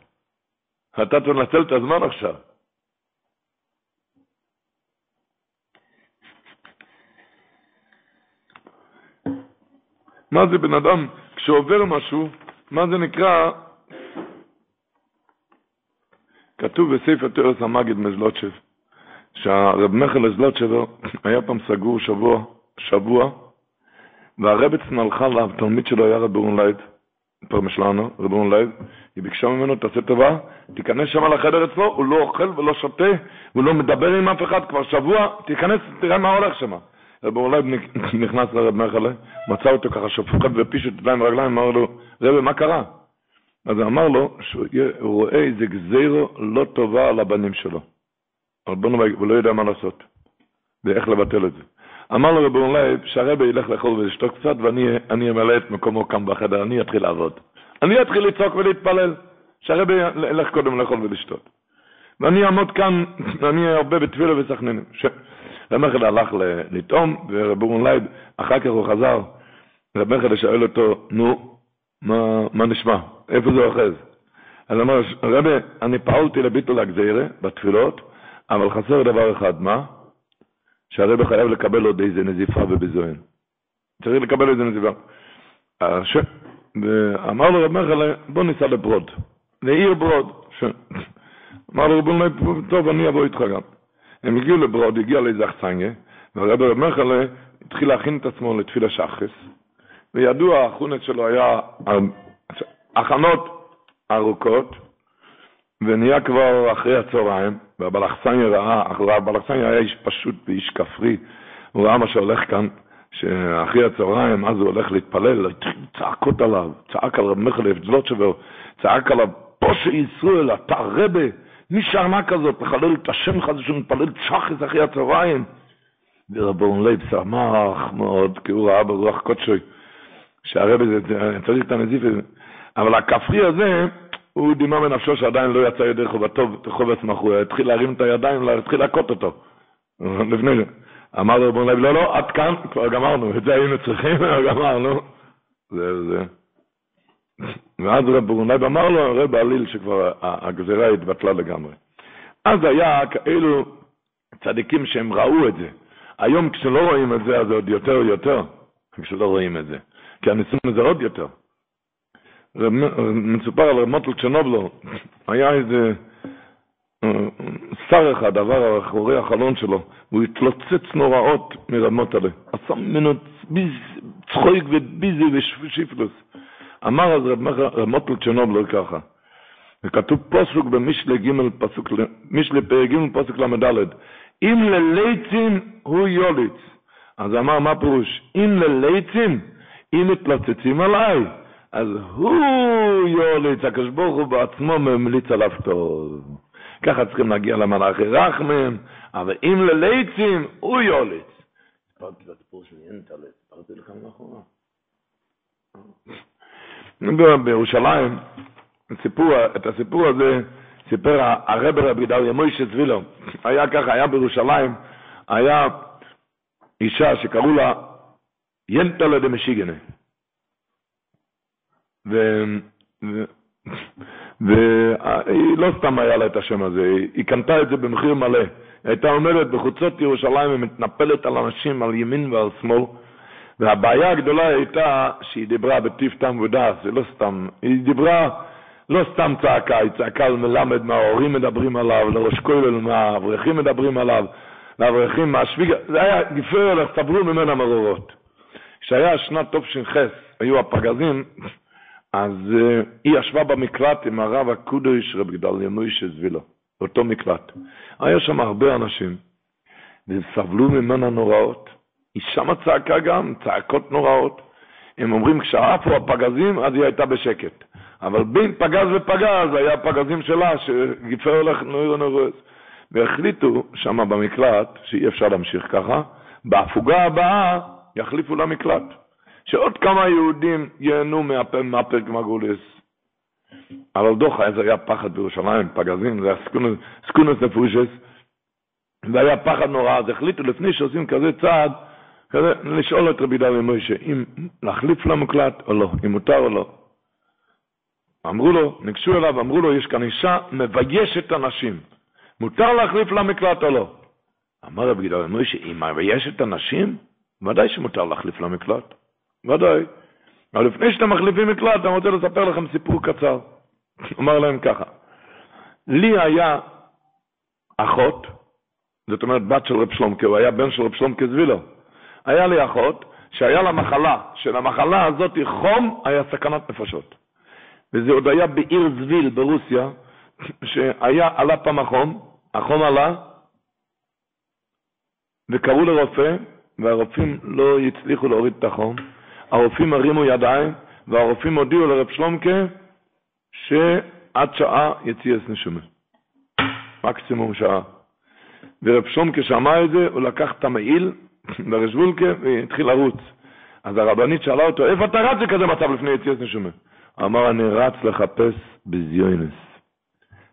אתה תנצל את הזמן עכשיו. מה זה בן אדם, כשעובר משהו, מה זה נקרא כתוב בספר תוירס המגיד מזלוטשוב, שהרב מיכל זלוטשב [laughs] היה פעם סגור שבוע, שבוע, והרביצן הלכה לתלמיד שלו היה רב אהרן לייב פרמישלנר, רב אהרן לייב, היא ביקשה ממנו, תעשה טובה, תיכנס שם לחדר אצלו, הוא לא אוכל ולא שותה, הוא לא מדבר עם אף אחד, כבר שבוע, תיכנס, תראה מה הולך שם. רב לייב נכנס לרב מיכל, מצא אותו ככה שופכת ופישוט ידיים ורגליים, אמר לו, רבי, מה קרה? אז הוא אמר לו שהוא רואה איזה גזירו לא טובה על הבנים שלו. נאמר, הוא לא יודע מה לעשות, ואיך לבטל את זה. אמר לו רבי אולי שהרבי ילך לאכול ולשתות קצת, ואני אמלא את מקומו כאן בחדר, אני אתחיל לעבוד. אני אתחיל לצעוק ולהתפלל, שהרבי ילך קודם לאכול ולשתות. ואני אעמוד כאן, אני הרבה בתפילה וסכננים. רבי מחד הלך לטעום, ורבי אולי אחר כך הוא חזר, רבי מחד שואל אותו, נו, מה, מה נשמע? איפה זה אוחז? אז אמר, רבי, אני פעלתי לביטול הגזירה בתפילות, אבל חסר דבר אחד, מה? שהרבי חייב לקבל עוד איזה נזיפה ובזוהן. צריך לקבל איזה נזיפה. ש... ואמר לו רב מיכאל, בוא ניסע לברוד, לעיר ברוד. ש... אמר לו רבי טוב, אני אבוא איתך גם. הם הגיעו לברוד, הגיע לאיזה אכסניה, והרבי רב מיכאל התחיל להכין את עצמו לתפילה שחס, וידוע, החונץ שלו היה הכנות ארוכות, ונהיה כבר אחרי הצהריים, והבלחסניה ראה, הבלחסניה היה איש פשוט ואיש כפרי, הוא ראה מה שהולך כאן, שאחרי הצהריים, אז הוא הולך להתפלל, צעקות עליו, צעק על רב מיכאל זלוטשובר, צעק עליו, פושע ישראל, אתה רבה, מי שנה כזאת, לחלל את השם הזה שמתפלל שחריס אחרי הצהריים. ורב אהרן לייב שמח מאוד, כי הוא ראה ברוח קודשוי, שהרבה הזה, צריך את הנזיף הזה. אבל הכפרי הזה, הוא דימה בנפשו שעדיין לא יצא ידי חובתו, חובץ מחו, הוא התחיל להרים את הידיים, התחיל להכות אותו. לפני זה. אמר לו רב אהרן לייב, לא, לא, עד כאן, כבר גמרנו, את זה היינו צריכים, [laughs] גמרנו. זה, זה. ואז רב אהרן לייב אמר לו, הרב העליל שכבר הגזירה התבטלה לגמרי. אז היה כאלו צדיקים שהם ראו את זה. היום כשלא רואים את זה, אז עוד יותר ויותר, כשלא רואים את זה. כי הניסון זה עוד יותר. מסופר על רב מוטל צ'רנובלר, היה איזה שר אחד, עבר אחורי החלון שלו, והוא התלוצץ נוראות מרמות עליה. עשה ממנו צחוק וביזי ושיפלוס. אמר אז רב מוטל צ'רנובלר ככה, וכתוב פוסוק במשלי ג' פסוק, משלי פרק ג' פסוק ל"ד, אם לליצים הוא יוליץ. אז אמר מה פירוש? אם לליצים, אם מתלוצצים עליי, אז הוא יוליץ, הקדוש הוא בעצמו ממליץ עליו טוב. ככה צריכים להגיע למלאכי רחמים, אבל אם לליצים, הוא יוליץ. סיפרתי לסיפור של לך מאחורה. בירושלים, סיפור, את הסיפור הזה סיפר הרב רבי דליה מוישה צבילו. היה ככה, היה בירושלים, היה אישה שקראו לה ינטלה דמשיגנה. והיא לא סתם היה לה את השם הזה, היא קנתה את זה במחיר מלא. היא הייתה עומדת בחוצות ירושלים ומתנפלת על אנשים על ימין ועל שמאל, והבעיה הגדולה הייתה שהיא דיברה בטיב טעם ודעת, זה לא סתם, היא דיברה לא סתם צעקה, היא צעקה על מלמד מה ההורים מדברים עליו, לראש כולל מה האברכים מדברים עליו, לאברכים מהשוויגה, זה היה גפרל, סברו ממנה מרורות. כשהיה שנת תש"ח, היו הפגזים, אז uh, היא ישבה במקלט עם הרב הקודש רב גדליה מוישה זבילה, אותו מקלט. היה שם הרבה אנשים, וסבלו ממנה נוראות. היא שמה צעקה גם, צעקות נוראות. הם אומרים, כשעפו הפגזים, אז היא הייתה בשקט. אבל בין פגז ופגז היה פגזים שלה, שגיפר הולך נוירו נורס. והחליטו שם במקלט, שאי אפשר להמשיך ככה, בהפוגה הבאה יחליפו למקלט. שעוד כמה יהודים ייהנו מהפרק מגולס. אבל דוחה, איזה היה פחד בירושלים, פגזים, זה היה סקונוס נפושס, והיה פחד נורא, אז החליטו לפני שעושים כזה צעד, כזה, לשאול את רבי דוד מוישה, אם להחליף למקלט או לא, אם מותר או לא. אמרו לו, ניגשו אליו, אמרו לו, יש כאן אישה מביישת אנשים, מותר להחליף למקלט או לא? אמר רבי דוד מוישה, היא מביישת אנשים? ודאי שמותר להחליף למקלט. ודאי. אבל לפני שאתם מחליפים מקלט, אני רוצה לספר לכם סיפור קצר. [laughs] אומר להם ככה, לי היה אחות, זאת אומרת בת של רב שלומקה, הוא היה בן של רב שלומקה זבילו. היה לי אחות שהיה לה מחלה, שלמחלה הזאת חום היה סכנת נפשות. וזה עוד היה בעיר זביל ברוסיה, שהיה, עלה פעם החום, החום עלה, וקראו לרופא, והרופאים לא הצליחו להוריד את החום. הרופאים הרימו ידיים, והרופאים הודיעו לרב שלומקה שעד שעה יציאס נשומה. מקסימום שעה. ורב שלומקה שמע את זה, הוא לקח את המעיל ברשבולקה והתחיל לרוץ. אז הרבנית שאלה אותו, איפה אתה רץ בכזה מצב לפני יציאס נשומה? אמר, אני רץ לחפש בזיונס.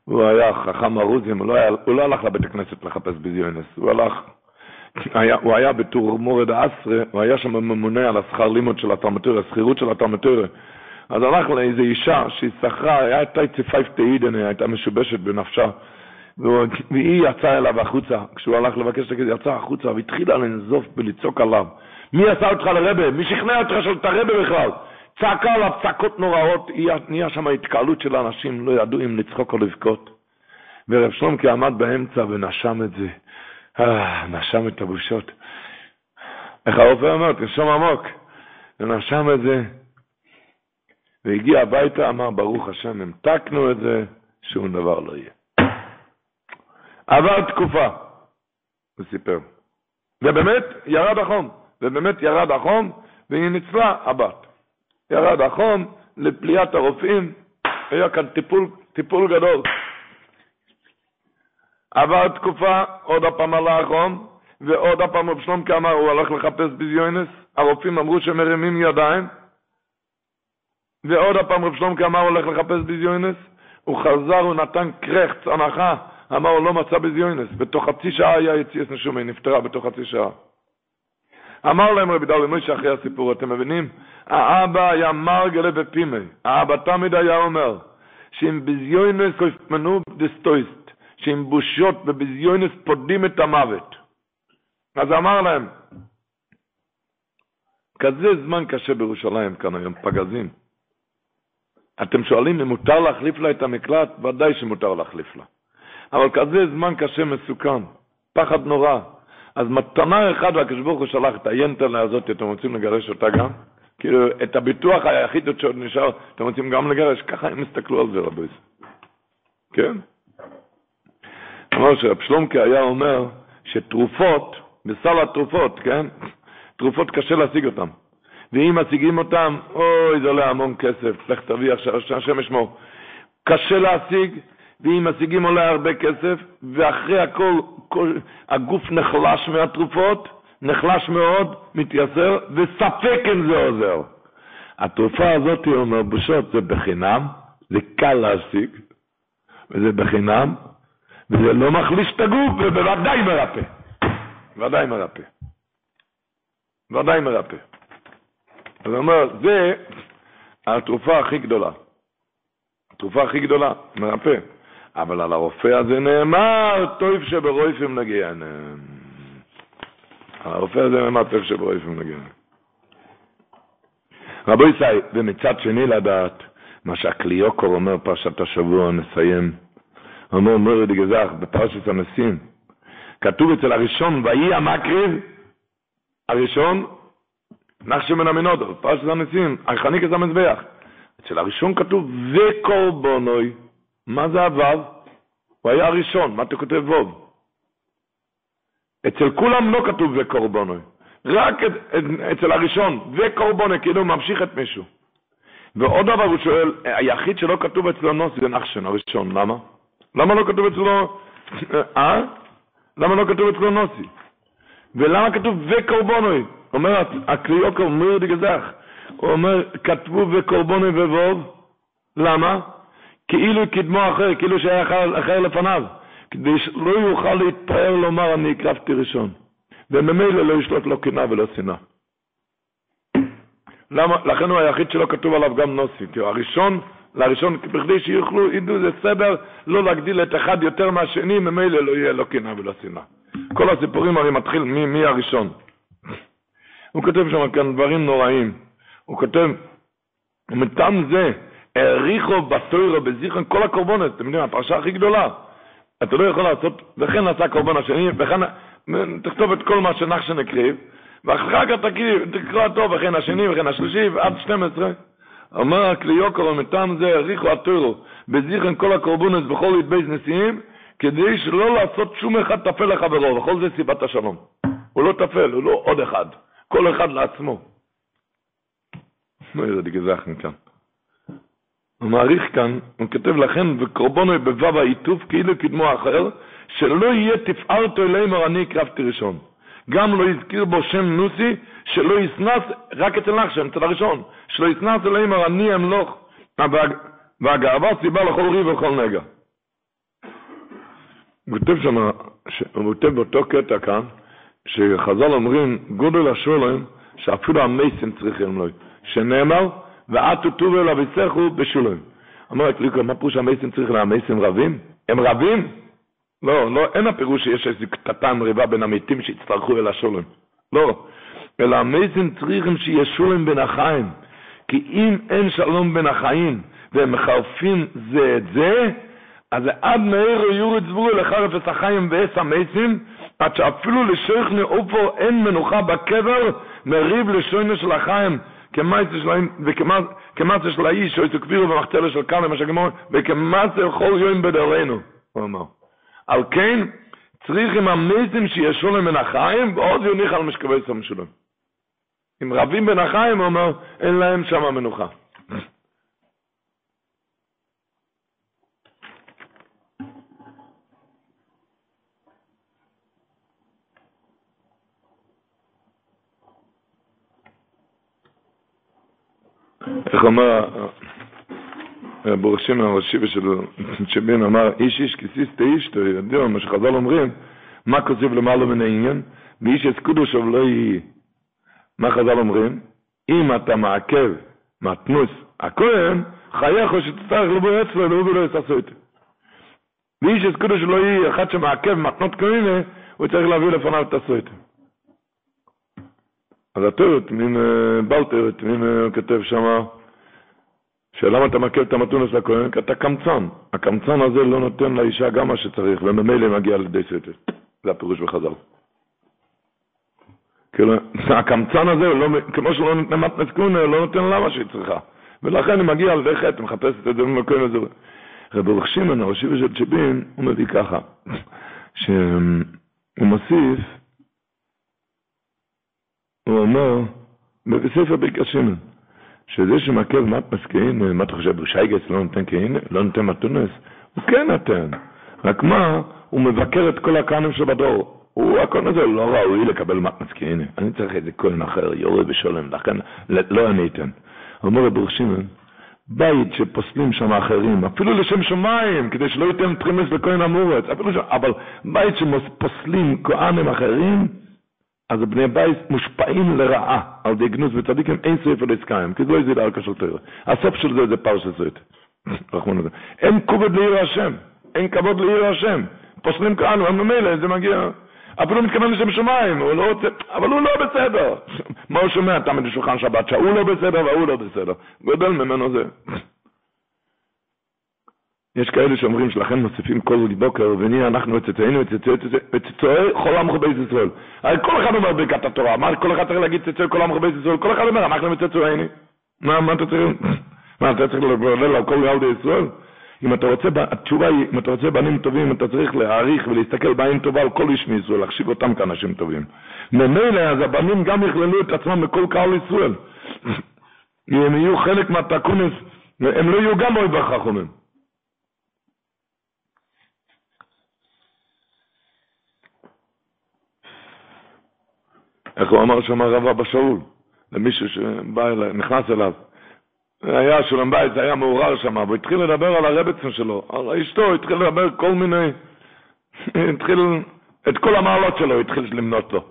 הוא היה חכם ארוזים, הוא לא, הוא לא הלך לבית הכנסת לחפש בזיונס, הוא הלך היה, הוא היה בתור מורד אסרה, הוא היה שם ממונה על השכר לימוד של התלמטורה, השכירות של התלמטורה. אז הלך לאיזו אישה שהיא שכרה, הייתה ציפייף תעידן, הייתה משובשת בנפשה. והיא יצאה אליו החוצה, כשהוא הלך לבקש את הכסף, יצאה החוצה והתחילה לנזוף ולצעוק עליו. מי עשה אותך לרבה? מי שכנע אותך שאתה רבה בכלל? צעקה עליו צעקות נוראות, נהיה שם התקהלות של אנשים, לא ידעו אם לצחוק או לבכות. ורב שלומקי עמד באמצע ונשם את זה. אה, נשם את הבושות. איך הרופא אומר, תרשום עמוק. ונשם את זה, והגיע הביתה, אמר, ברוך השם, המתקנו את זה, שום דבר לא יהיה. עבר תקופה, הוא סיפר. ובאמת ירד החום, ובאמת ירד החום, והיא ניצלה הבת. ירד החום לפליאת הרופאים, היה כאן טיפול, טיפול גדול. עבר תקופה, עוד הפעם עלה החום, ועוד הפעם רב שלומקה אמר, הוא הלך לחפש ביזיונס, הרופאים אמרו שמרימים ידיים, ועוד הפעם רב שלומקה אמר, הוא הולך לחפש ביזיונס, הוא חזר, הוא נתן קרחץ, הנחה, אמר, לא מצא ביזיונס, בתוך חצי שעה היה יציאס נשומי, נפטרה בתוך חצי שעה. אמר להם רבי דאו למוישה אחרי הסיפור, אתם מבינים? האבא היה מרגלה ופימי, האבא תמיד היה אומר, שאם ביזיונס קויפמנו דסטויסט, שאם בושות וביזיונס פודים את המוות. אז אמר להם, כזה זמן קשה בירושלים כאן היום, פגזים. אתם שואלים אם מותר להחליף לה את המקלט? ודאי שמותר להחליף לה. אבל כזה זמן קשה מסוכן, פחד נורא. אז מתנה אחת והקדוש ברוך הוא שלח את היינטרנה הזאת, אתם רוצים לגרש אותה גם? כאילו, את הביטוח היחיד שעוד נשאר, אתם רוצים גם לגרש? ככה הם הסתכלו על זה רבי. כן? אמר שרב שלומקה היה אומר שתרופות, בסל התרופות, כן? תרופות קשה להשיג אותן. ואם משיגים אותן, אוי, זה עולה המון כסף, לך תביא עכשיו, השם ישמור. קשה להשיג, ואם משיגים עולה הרבה כסף, ואחרי הכל, כל, הגוף נחלש מהתרופות, נחלש מאוד, מתייסר, וספק אם זה עוזר. התרופה הזאת, הוא אומר, בושות, זה בחינם, זה קל להשיג, וזה בחינם, וזה לא מחליש את הגוף, ובוודאי מרפא. ודאי מרפא. ודאי מרפא. אז הוא אומר, זה התרופה הכי גדולה. התרופה הכי גדולה, מרפא. אבל על הרופא הזה נאמר, טוב שברויפים נגיע. על הרופא הזה נאמר, טוב שברויפים נגיע. רבו ישי, ומצד שני לדעת, מה שהקליוקור אומר פרשת השבוע, נסיים, אומר מורד גזח בפרשת הנסים, כתוב אצל הראשון, ויהי המקריב, הראשון, נחשי מן המנודו, פרשת הנסים, החניק את המזבח. אצל הראשון כתוב, וקורבונוי, מה זה הוו? הוא היה הראשון, מה אתה כותב ווב? אצל כולם לא כתוב וקורבונוי, רק אצל הראשון, וקורבונוי, כאילו ממשיך את מישהו. ועוד דבר הוא שואל, היחיד שלא כתוב אצלו נוסי זה נחשן, הראשון, למה? למה לא כתוב אצלו, אה? למה לא כתוב אצלו נוסי? ולמה כתוב וקורבונוי? אומר הקריוקר מיר דגזח, הוא אומר, כתבו וקורבונוי ובוב, למה? כאילו קדמו אחר, כאילו שהיה אחר, אחר לפניו, כדי שלא יוכל להתפאר לומר אני הקרבתי ראשון, וממילא לא ישלוט לו קנאה ולא שנאה. למה? לכן הוא היחיד שלא כתוב עליו גם נוסי, כי הראשון, לראשון, בכדי שיוכלו, ידעו זה סבר, לא להגדיל את אחד יותר מהשני, ממילא לא יהיה לו קנאה ולא שנאה. כל הסיפורים הרי מתחיל מי, מי הראשון. הוא כותב שם כאן דברים נוראים. הוא כותב, מטעם זה, העריכו בתוירו, בזיכרון, כל הקורבנות, אתם יודעים, הפרשה הכי גדולה. אתה לא יכול לעשות, וכן עשה קורבן השני, וכן, תכתוב את כל מה שנחשן הקריב, ואחר כך תקרא טוב, וכן השני, וכן השלישי, עד 12. אומר הקליוקר, מטעם זה העריכו התוירו, בזיכרון כל הקורבנות בכל יתבייס נשיאים, כדי שלא לעשות שום אחד טפל לחברו, וכל זה סיבת השלום. הוא לא טפל, הוא לא עוד אחד, כל אחד לעצמו. איזה גזח מכאן. הוא מעריך כאן, הוא כותב לכן, וקורבנו בבב העיטוף כאילו קדמו אחר, שלא יהיה תפארתו אלימר אני הקרבתי ראשון. גם לא יזכיר בו שם נוסי, שלא יסנס, רק אצל נחשם, אצל הראשון, שלא יסנס אלימר אני אמלוך, והגאווה סיבה לכל ריב ולכל נגע. הוא כותב שם, הוא כותב באותו קטע כאן, שחז"ל אומרים, גודל השולם, שאפילו המייסים צריכים לו, שנאמר, ועטו טובל אביסכו בשולם. אומר הקליקו, מה פירוש המייסים צריכים, המייסים רבים? הם רבים? לא, לא, אין הפירוש שיש איזה קטן ריבה בין המתים שיצטרכו אל השולם. לא, אלא המייסים צריכים שיהיה שולם בין החיים. כי אם אין שלום בין החיים, והם מחרפים זה את זה, אז עד מהר יורד זבורי לחרף את החיים ועש המייסים, עד שאפילו לשייך נעופו אין מנוחה בקבר, מריב לשוינו של החיים. כמעשה שלהם, וכמעשה של האיש, או איתו כבירו במחצלו של כאן, למשל גמור, וכמעשה כל יום בדרנו, הוא אמר. על כן, צריך עם המזים שישו להם מן החיים, ועוד יוניח על משכבי סם שלו. אם רבים בין החיים, הוא אומר, אין להם שם מנוחה. איך אומר בורשים הראשי של שבין אמר איש איש כסיס תאיש תו יודעים מה שחז"ל אומרים מה כותב למעלה מן העניין? ואיש את קודש אבל לא יהיה מה חז"ל אומרים? אם אתה מעכב מתנוס הכהן חייך או שתצטרך לבוא אצלו ולא ולא יסעשו איתו ואיש את קודש לא יהיה אחד שמעכב מתנות כהנה הוא צריך להביא לפניו את הסויטה אז התורת, מין בלטרת, מין כותב שמה שלמה אתה מקל את המתונס לכהן? כי אתה קמצן. הקמצן הזה לא נותן לאישה גם מה שצריך, וממילא מגיע לידי סטר. זה הפירוש בחז"ל. כאילו, הקמצן הזה, לא, כמו שלא נותן מתנס כהונה, לא נותן לה מה שהיא צריכה. ולכן היא מגיעה על ידי חטא, מחפשת את זה במקום הזה. רב אורך שמעון, של צ'בין, הוא מביא ככה, [laughs] שהוא מוסיף, הוא אומר, בספר ברכת שמעון, שזה שמעכב מתנס כהנה, מה אתה חושב, שייגס לא נותן כהנה, לא נותן מתונס? הוא כן נותן, רק מה, הוא מבקר את כל הכהנים שבדור. הוא, הכהן הזה לא ראוי לקבל מתנס כהנה. אני צריך איזה כהן אחר, יורה ושולם, לכן לא אני אתן. אומר רב שמעון, בית שפוסלים שם אחרים, אפילו לשם שמיים, כדי שלא ייתן פרימס לכהן המורץ, אבל בית שפוסלים כהנים אחרים, אז בני בית מושפעים לרעה על די גנוז וצדיקים אין ספר לעסקיים, כי זה לא דרכה של תורה. הסוף של זה זה פרשת זאת. [clears throat] אין כובד לעיר השם, אין כבוד לעיר השם. פוסלים כהנו, הם ממילא, זה מגיע... אפילו מתכוון לשם שמיים, הוא לא רוצה, אבל הוא לא בסדר. [clears throat] מה הוא שומע תמיד לשולחן שבת, שההוא לא בסדר וההוא לא בסדר. גודל ממנו זה. [clears throat] יש כאלה שאומרים שלכן מוסיפים כל בוקר, ונהיה אנחנו וצאצאינו וצאצאי כל עמך בית ישראל. הרי כל אחד אומר ברכת התורה, מה כל אחד צריך להגיד צאצאי כל עמך בית ישראל? כל אחד אומר, אנחנו וצאצאינו. מה, אתה צריך? מה, אתה צריך לדבר על כל ילדי ישראל? אם אתה רוצה, התשובה היא, אם אתה רוצה בנים טובים, אתה צריך להעריך ולהסתכל בעין טובה על כל איש מישראל, להחשיב אותם כאנשים טובים. ממילא, אז הבנים גם יכללו את עצמם מכל קהל ישראל. אם יהיו חלק מהתקונס, הם לא יהיו גם אויב החכמים. איך הוא אמר שם הרב אבא שאול, למישהו שבא אליי, נכנס אליו. היה שלום בית, היה מעורר שם, והוא התחיל לדבר על הרבצן שלו, אשתו, התחיל לדבר כל מיני, [laughs] התחיל, את כל המעלות שלו התחיל למנות לו.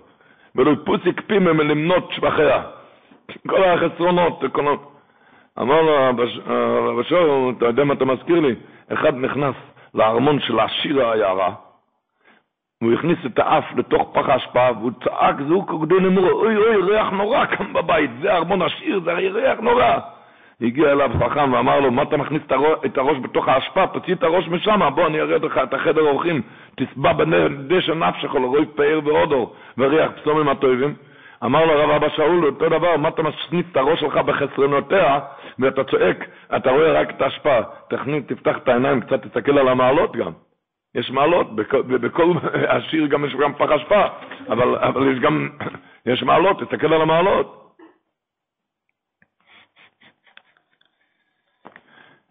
ולו פוסיק פימה מלמנות שבחיה. כל החסרונות, כל... אמר לו, הרב שאול, אתה יודע מה אתה מזכיר לי? אחד נכנס לארמון של עשיר העיירה, הוא הכניס את האף לתוך פח האשפה, והוא צעק זעוק גדול נמור, אוי אוי, ריח נורא כאן בבית, זה ארמון עשיר, זה ריח נורא. הגיע אליו חכם ואמר לו, מה אתה מכניס את הראש בתוך האשפה? תוציא את הראש משם, בוא אני אראה לך את החדר האורחים, תסבע בדשא נפשך, לרוי פאר ואודור, וריח פסומים הטובים. אמר לו הרב אבא שאול, אותו דבר, מה אתה מכניס את הראש שלך בחסרונותיה, ואתה צועק, אתה רואה רק את האשפה, תפתח את העיניים, קצת תסתכל על המעלות גם. יש מעלות, ובכל [laughs] השיר גם יש גם פח אשפה, אבל, אבל יש גם, [coughs] יש מעלות, תסתכל על המעלות.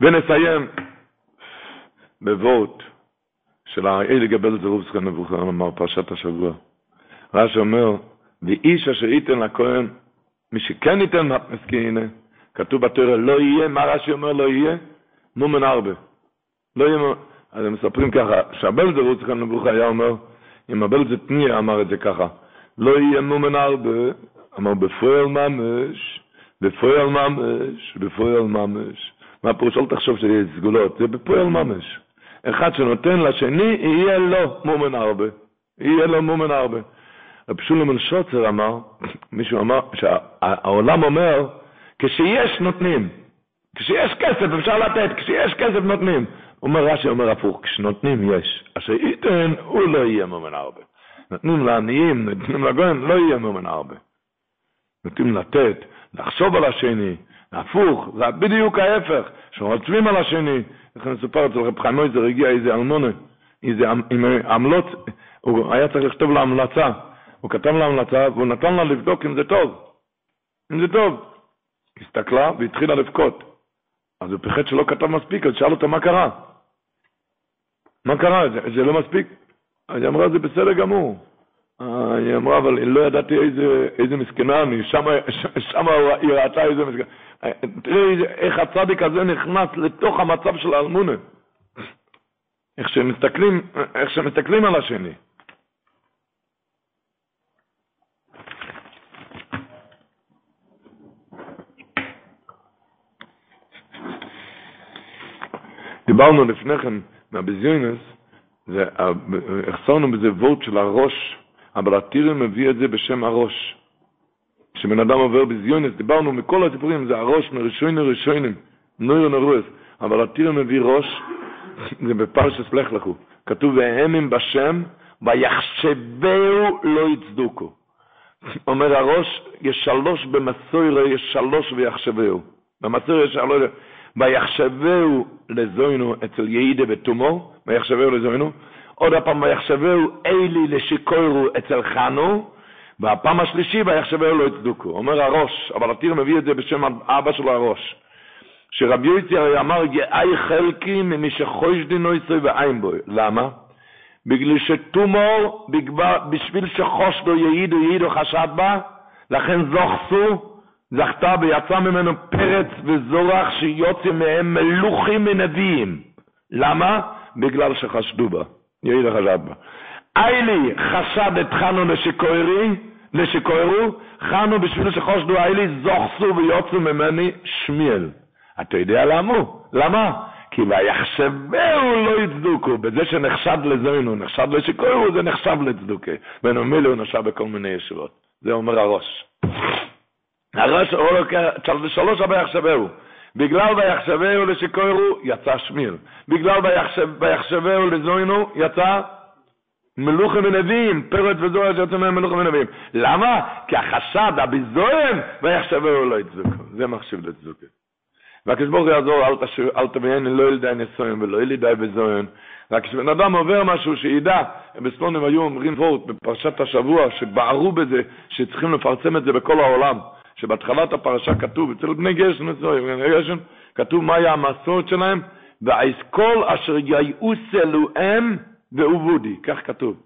ונסיים בוורט של האלי גבל זרוב סכן נבוכר, אמר פרשת השבוע. רש"י אומר, ואיש אשר ייתן לכהן, מי שכן ייתן מתנס כהנה, כתוב בתורה, לא יהיה, מה רש"י אומר לא יהיה? מומן ארבה. לא יהיה, אז הם מספרים ככה, שהבל זה רוץ כאן נבוכה היה אומר, אם הבל זה תניה אמר את זה ככה, לא יהיה מומן ארבה, אמר בפועל ממש, בפועל ממש, בפועל ממש. מה פירוש? אל תחשוב שזה סגולות, זה בפועל ממש. אחד שנותן לשני, יהיה לו מומן ארבה. יהיה לו מומן ארבה. רב שולמן שוצר אמר, [clears throat] מישהו אמר, שהעולם אומר, כשיש נותנים. כשיש כסף אפשר לתת, כשיש כסף נותנים. אומר רש"י, אומר הפוך, כשנותנים יש. אשר ייתן, הוא לא יהיה מומן הרבה. נותנים לעניים, נותנים לגויים, לא יהיה מומן הרבה. נותנים לתת, לחשוב על השני, הפוך, זה בדיוק ההפך, שרוצבים על השני. איך אני מסופר אצל רב חיים מויזר, הגיע איזה אלמונה, איזה עם עמלות, הוא היה צריך לכתוב לה המלצה. הוא כתב לה המלצה, והוא נתן לה לבדוק אם זה טוב. אם זה טוב. הסתכלה והתחילה לבכות. אז הוא פחד שלא כתב מספיק, אז שאל אותה מה קרה. מה קרה? זה, זה לא מספיק? אז היא אמרה, זה בסדר גמור. אה, היא אמרה, אבל לא ידעתי איזה, איזה מסכנה אני, שם היא ראתה איזה מסכנה. אה, תראי איך הצדיק הזה נכנס לתוך המצב של האלמונה. איך שמסתכלים, איך שמסתכלים על השני. דיברנו לפני כן מהביזיונס, החסרנו בזה וורט של הראש, אבל הטירי מביא את זה בשם הראש. כשבן אדם עובר ביזיונס, דיברנו מכל הסיפורים, זה הראש מראשוני ראשונים, נויר נרועס, אבל הטירי מביא ראש, זה בפרשס לך לכו, כתוב והמים בשם, ויחשבהו לא יצדוקו. אומר הראש, יש שלוש במסוירה, יש שלוש ויחשבהו. במסוירה יש שלוש, ויחשבהו לזוינו אצל יעידה בתומו, ויחשבהו לזוינו, עוד הפעם ויחשבהו אלי לשיקוירו אצל חנו, והפעם השלישי ויחשבהו לא יצדוקו. אומר הראש, אבל התיר מביא את זה בשם אבא שלו הראש. שרבי יוצי הרי אמר יאי חלקי ממי שחויש דינו ישראל ועין בו. למה? בגלל שתומור, בשביל שחושדו יעידו יעידו חשד בה, לכן זוכסו, זכתה ויצא ממנו פרץ וזורח שיוצא מהם מלוכים מנביאים. למה? בגלל שחשדו בה. יעיד חשד בה. איילי חשד את חנו לשקוירי, לשקוירו, חנו בשביל שחושדו איילי זוכסו ויוצאו ממני שמיאל. אתה יודע למה? למה? כי ויחשבהו לא יצדוקו, בזה שנחשד לזוינו, נחשד לשקוירו, זה נחשב לצדוקה. ונאמר הוא נחשב בכל מיני ישיבות. זה אומר הראש. הראש הוא לוקח, שלוש הבא יחשבהו. בגלל ויחשבהו לשקוירו, יצא שמיר. בגלל ויחשבהו לזוינו, יצא מלוכים ונביאים, פרט וזוהר שיוצא מהם מלוכים ונביאים. למה? כי החשד, הביזוין, ויחשבהו לא יצדוקו. זה מחשיב לצדוקה. והקדוש ברוך יעזור, אל תביאן לא ילדי נסוין ולא ילדי בזוין. רק כשבן אדם עובר משהו שידע, בסלונים היו אומרים פורט בפרשת השבוע, שבערו בזה, שצריכים לפרסם את זה בכל העולם. שבהתחלת הפרשה כתוב, אצל בני גרשן, בני גרשן, כתוב מה היה המסורת שלהם, ואס כול אשר יעוסה לוהם ועובודו, כך כתוב.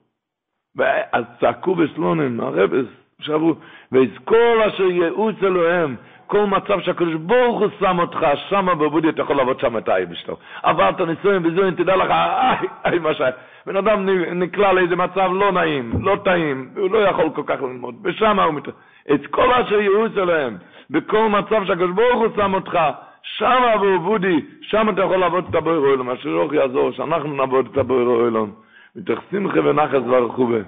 אז צעקו בסלונים, הרבס, שאמרו, ואס כול אשר יעוסה לוהם, כל מצב שהקדוש ברוך הוא שם אותך, שמה ועובודו אתה יכול לעבוד שם את האייבערשטער. עברת נישואים וזוהים, תדע לך, איי, איי, מה ש... בן אדם נקלע לאיזה מצב לא נעים, לא טעים, הוא לא יכול כל כך ללמוד, ושם הוא מת... את כל אשר ייעוץ אליהם, בכל מצב שהקדוש ברוך הוא שם אותך, שם אבו בודי, שם אתה יכול לעבוד את הבויר אוילום, אשר רוח יעזור, שאנחנו נעבוד את הבויר אוילום. מתוך שמחה ונחס והרחובה.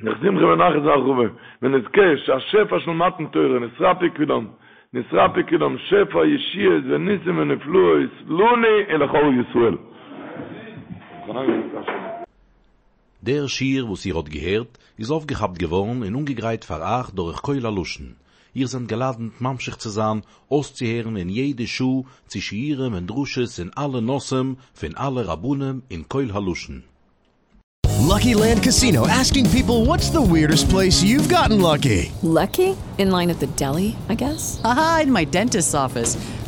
מתוך שמחה ונחס והרחובה. ונזכה שהשפע של מתן תוירה, נשרה פיקדום, נשרה פיקדום, שפע ישיעס וניסים ונפלו, יסלוני אל החור ישראל. Der Schier, wo sie hat gehört, ist aufgehabt geworden und ungegreit verach durch Keula Luschen. Ihr sind geladen, mamschig zu sein, auszuhören in jede Schuh, zwischen ihrem und Drusches in alle Nossem, von alle Rabunem in Keul Haluschen. Lucky Land Casino asking people what's the weirdest place you've gotten lucky? Lucky? In line at the deli, I guess? Aha, in my dentist's office.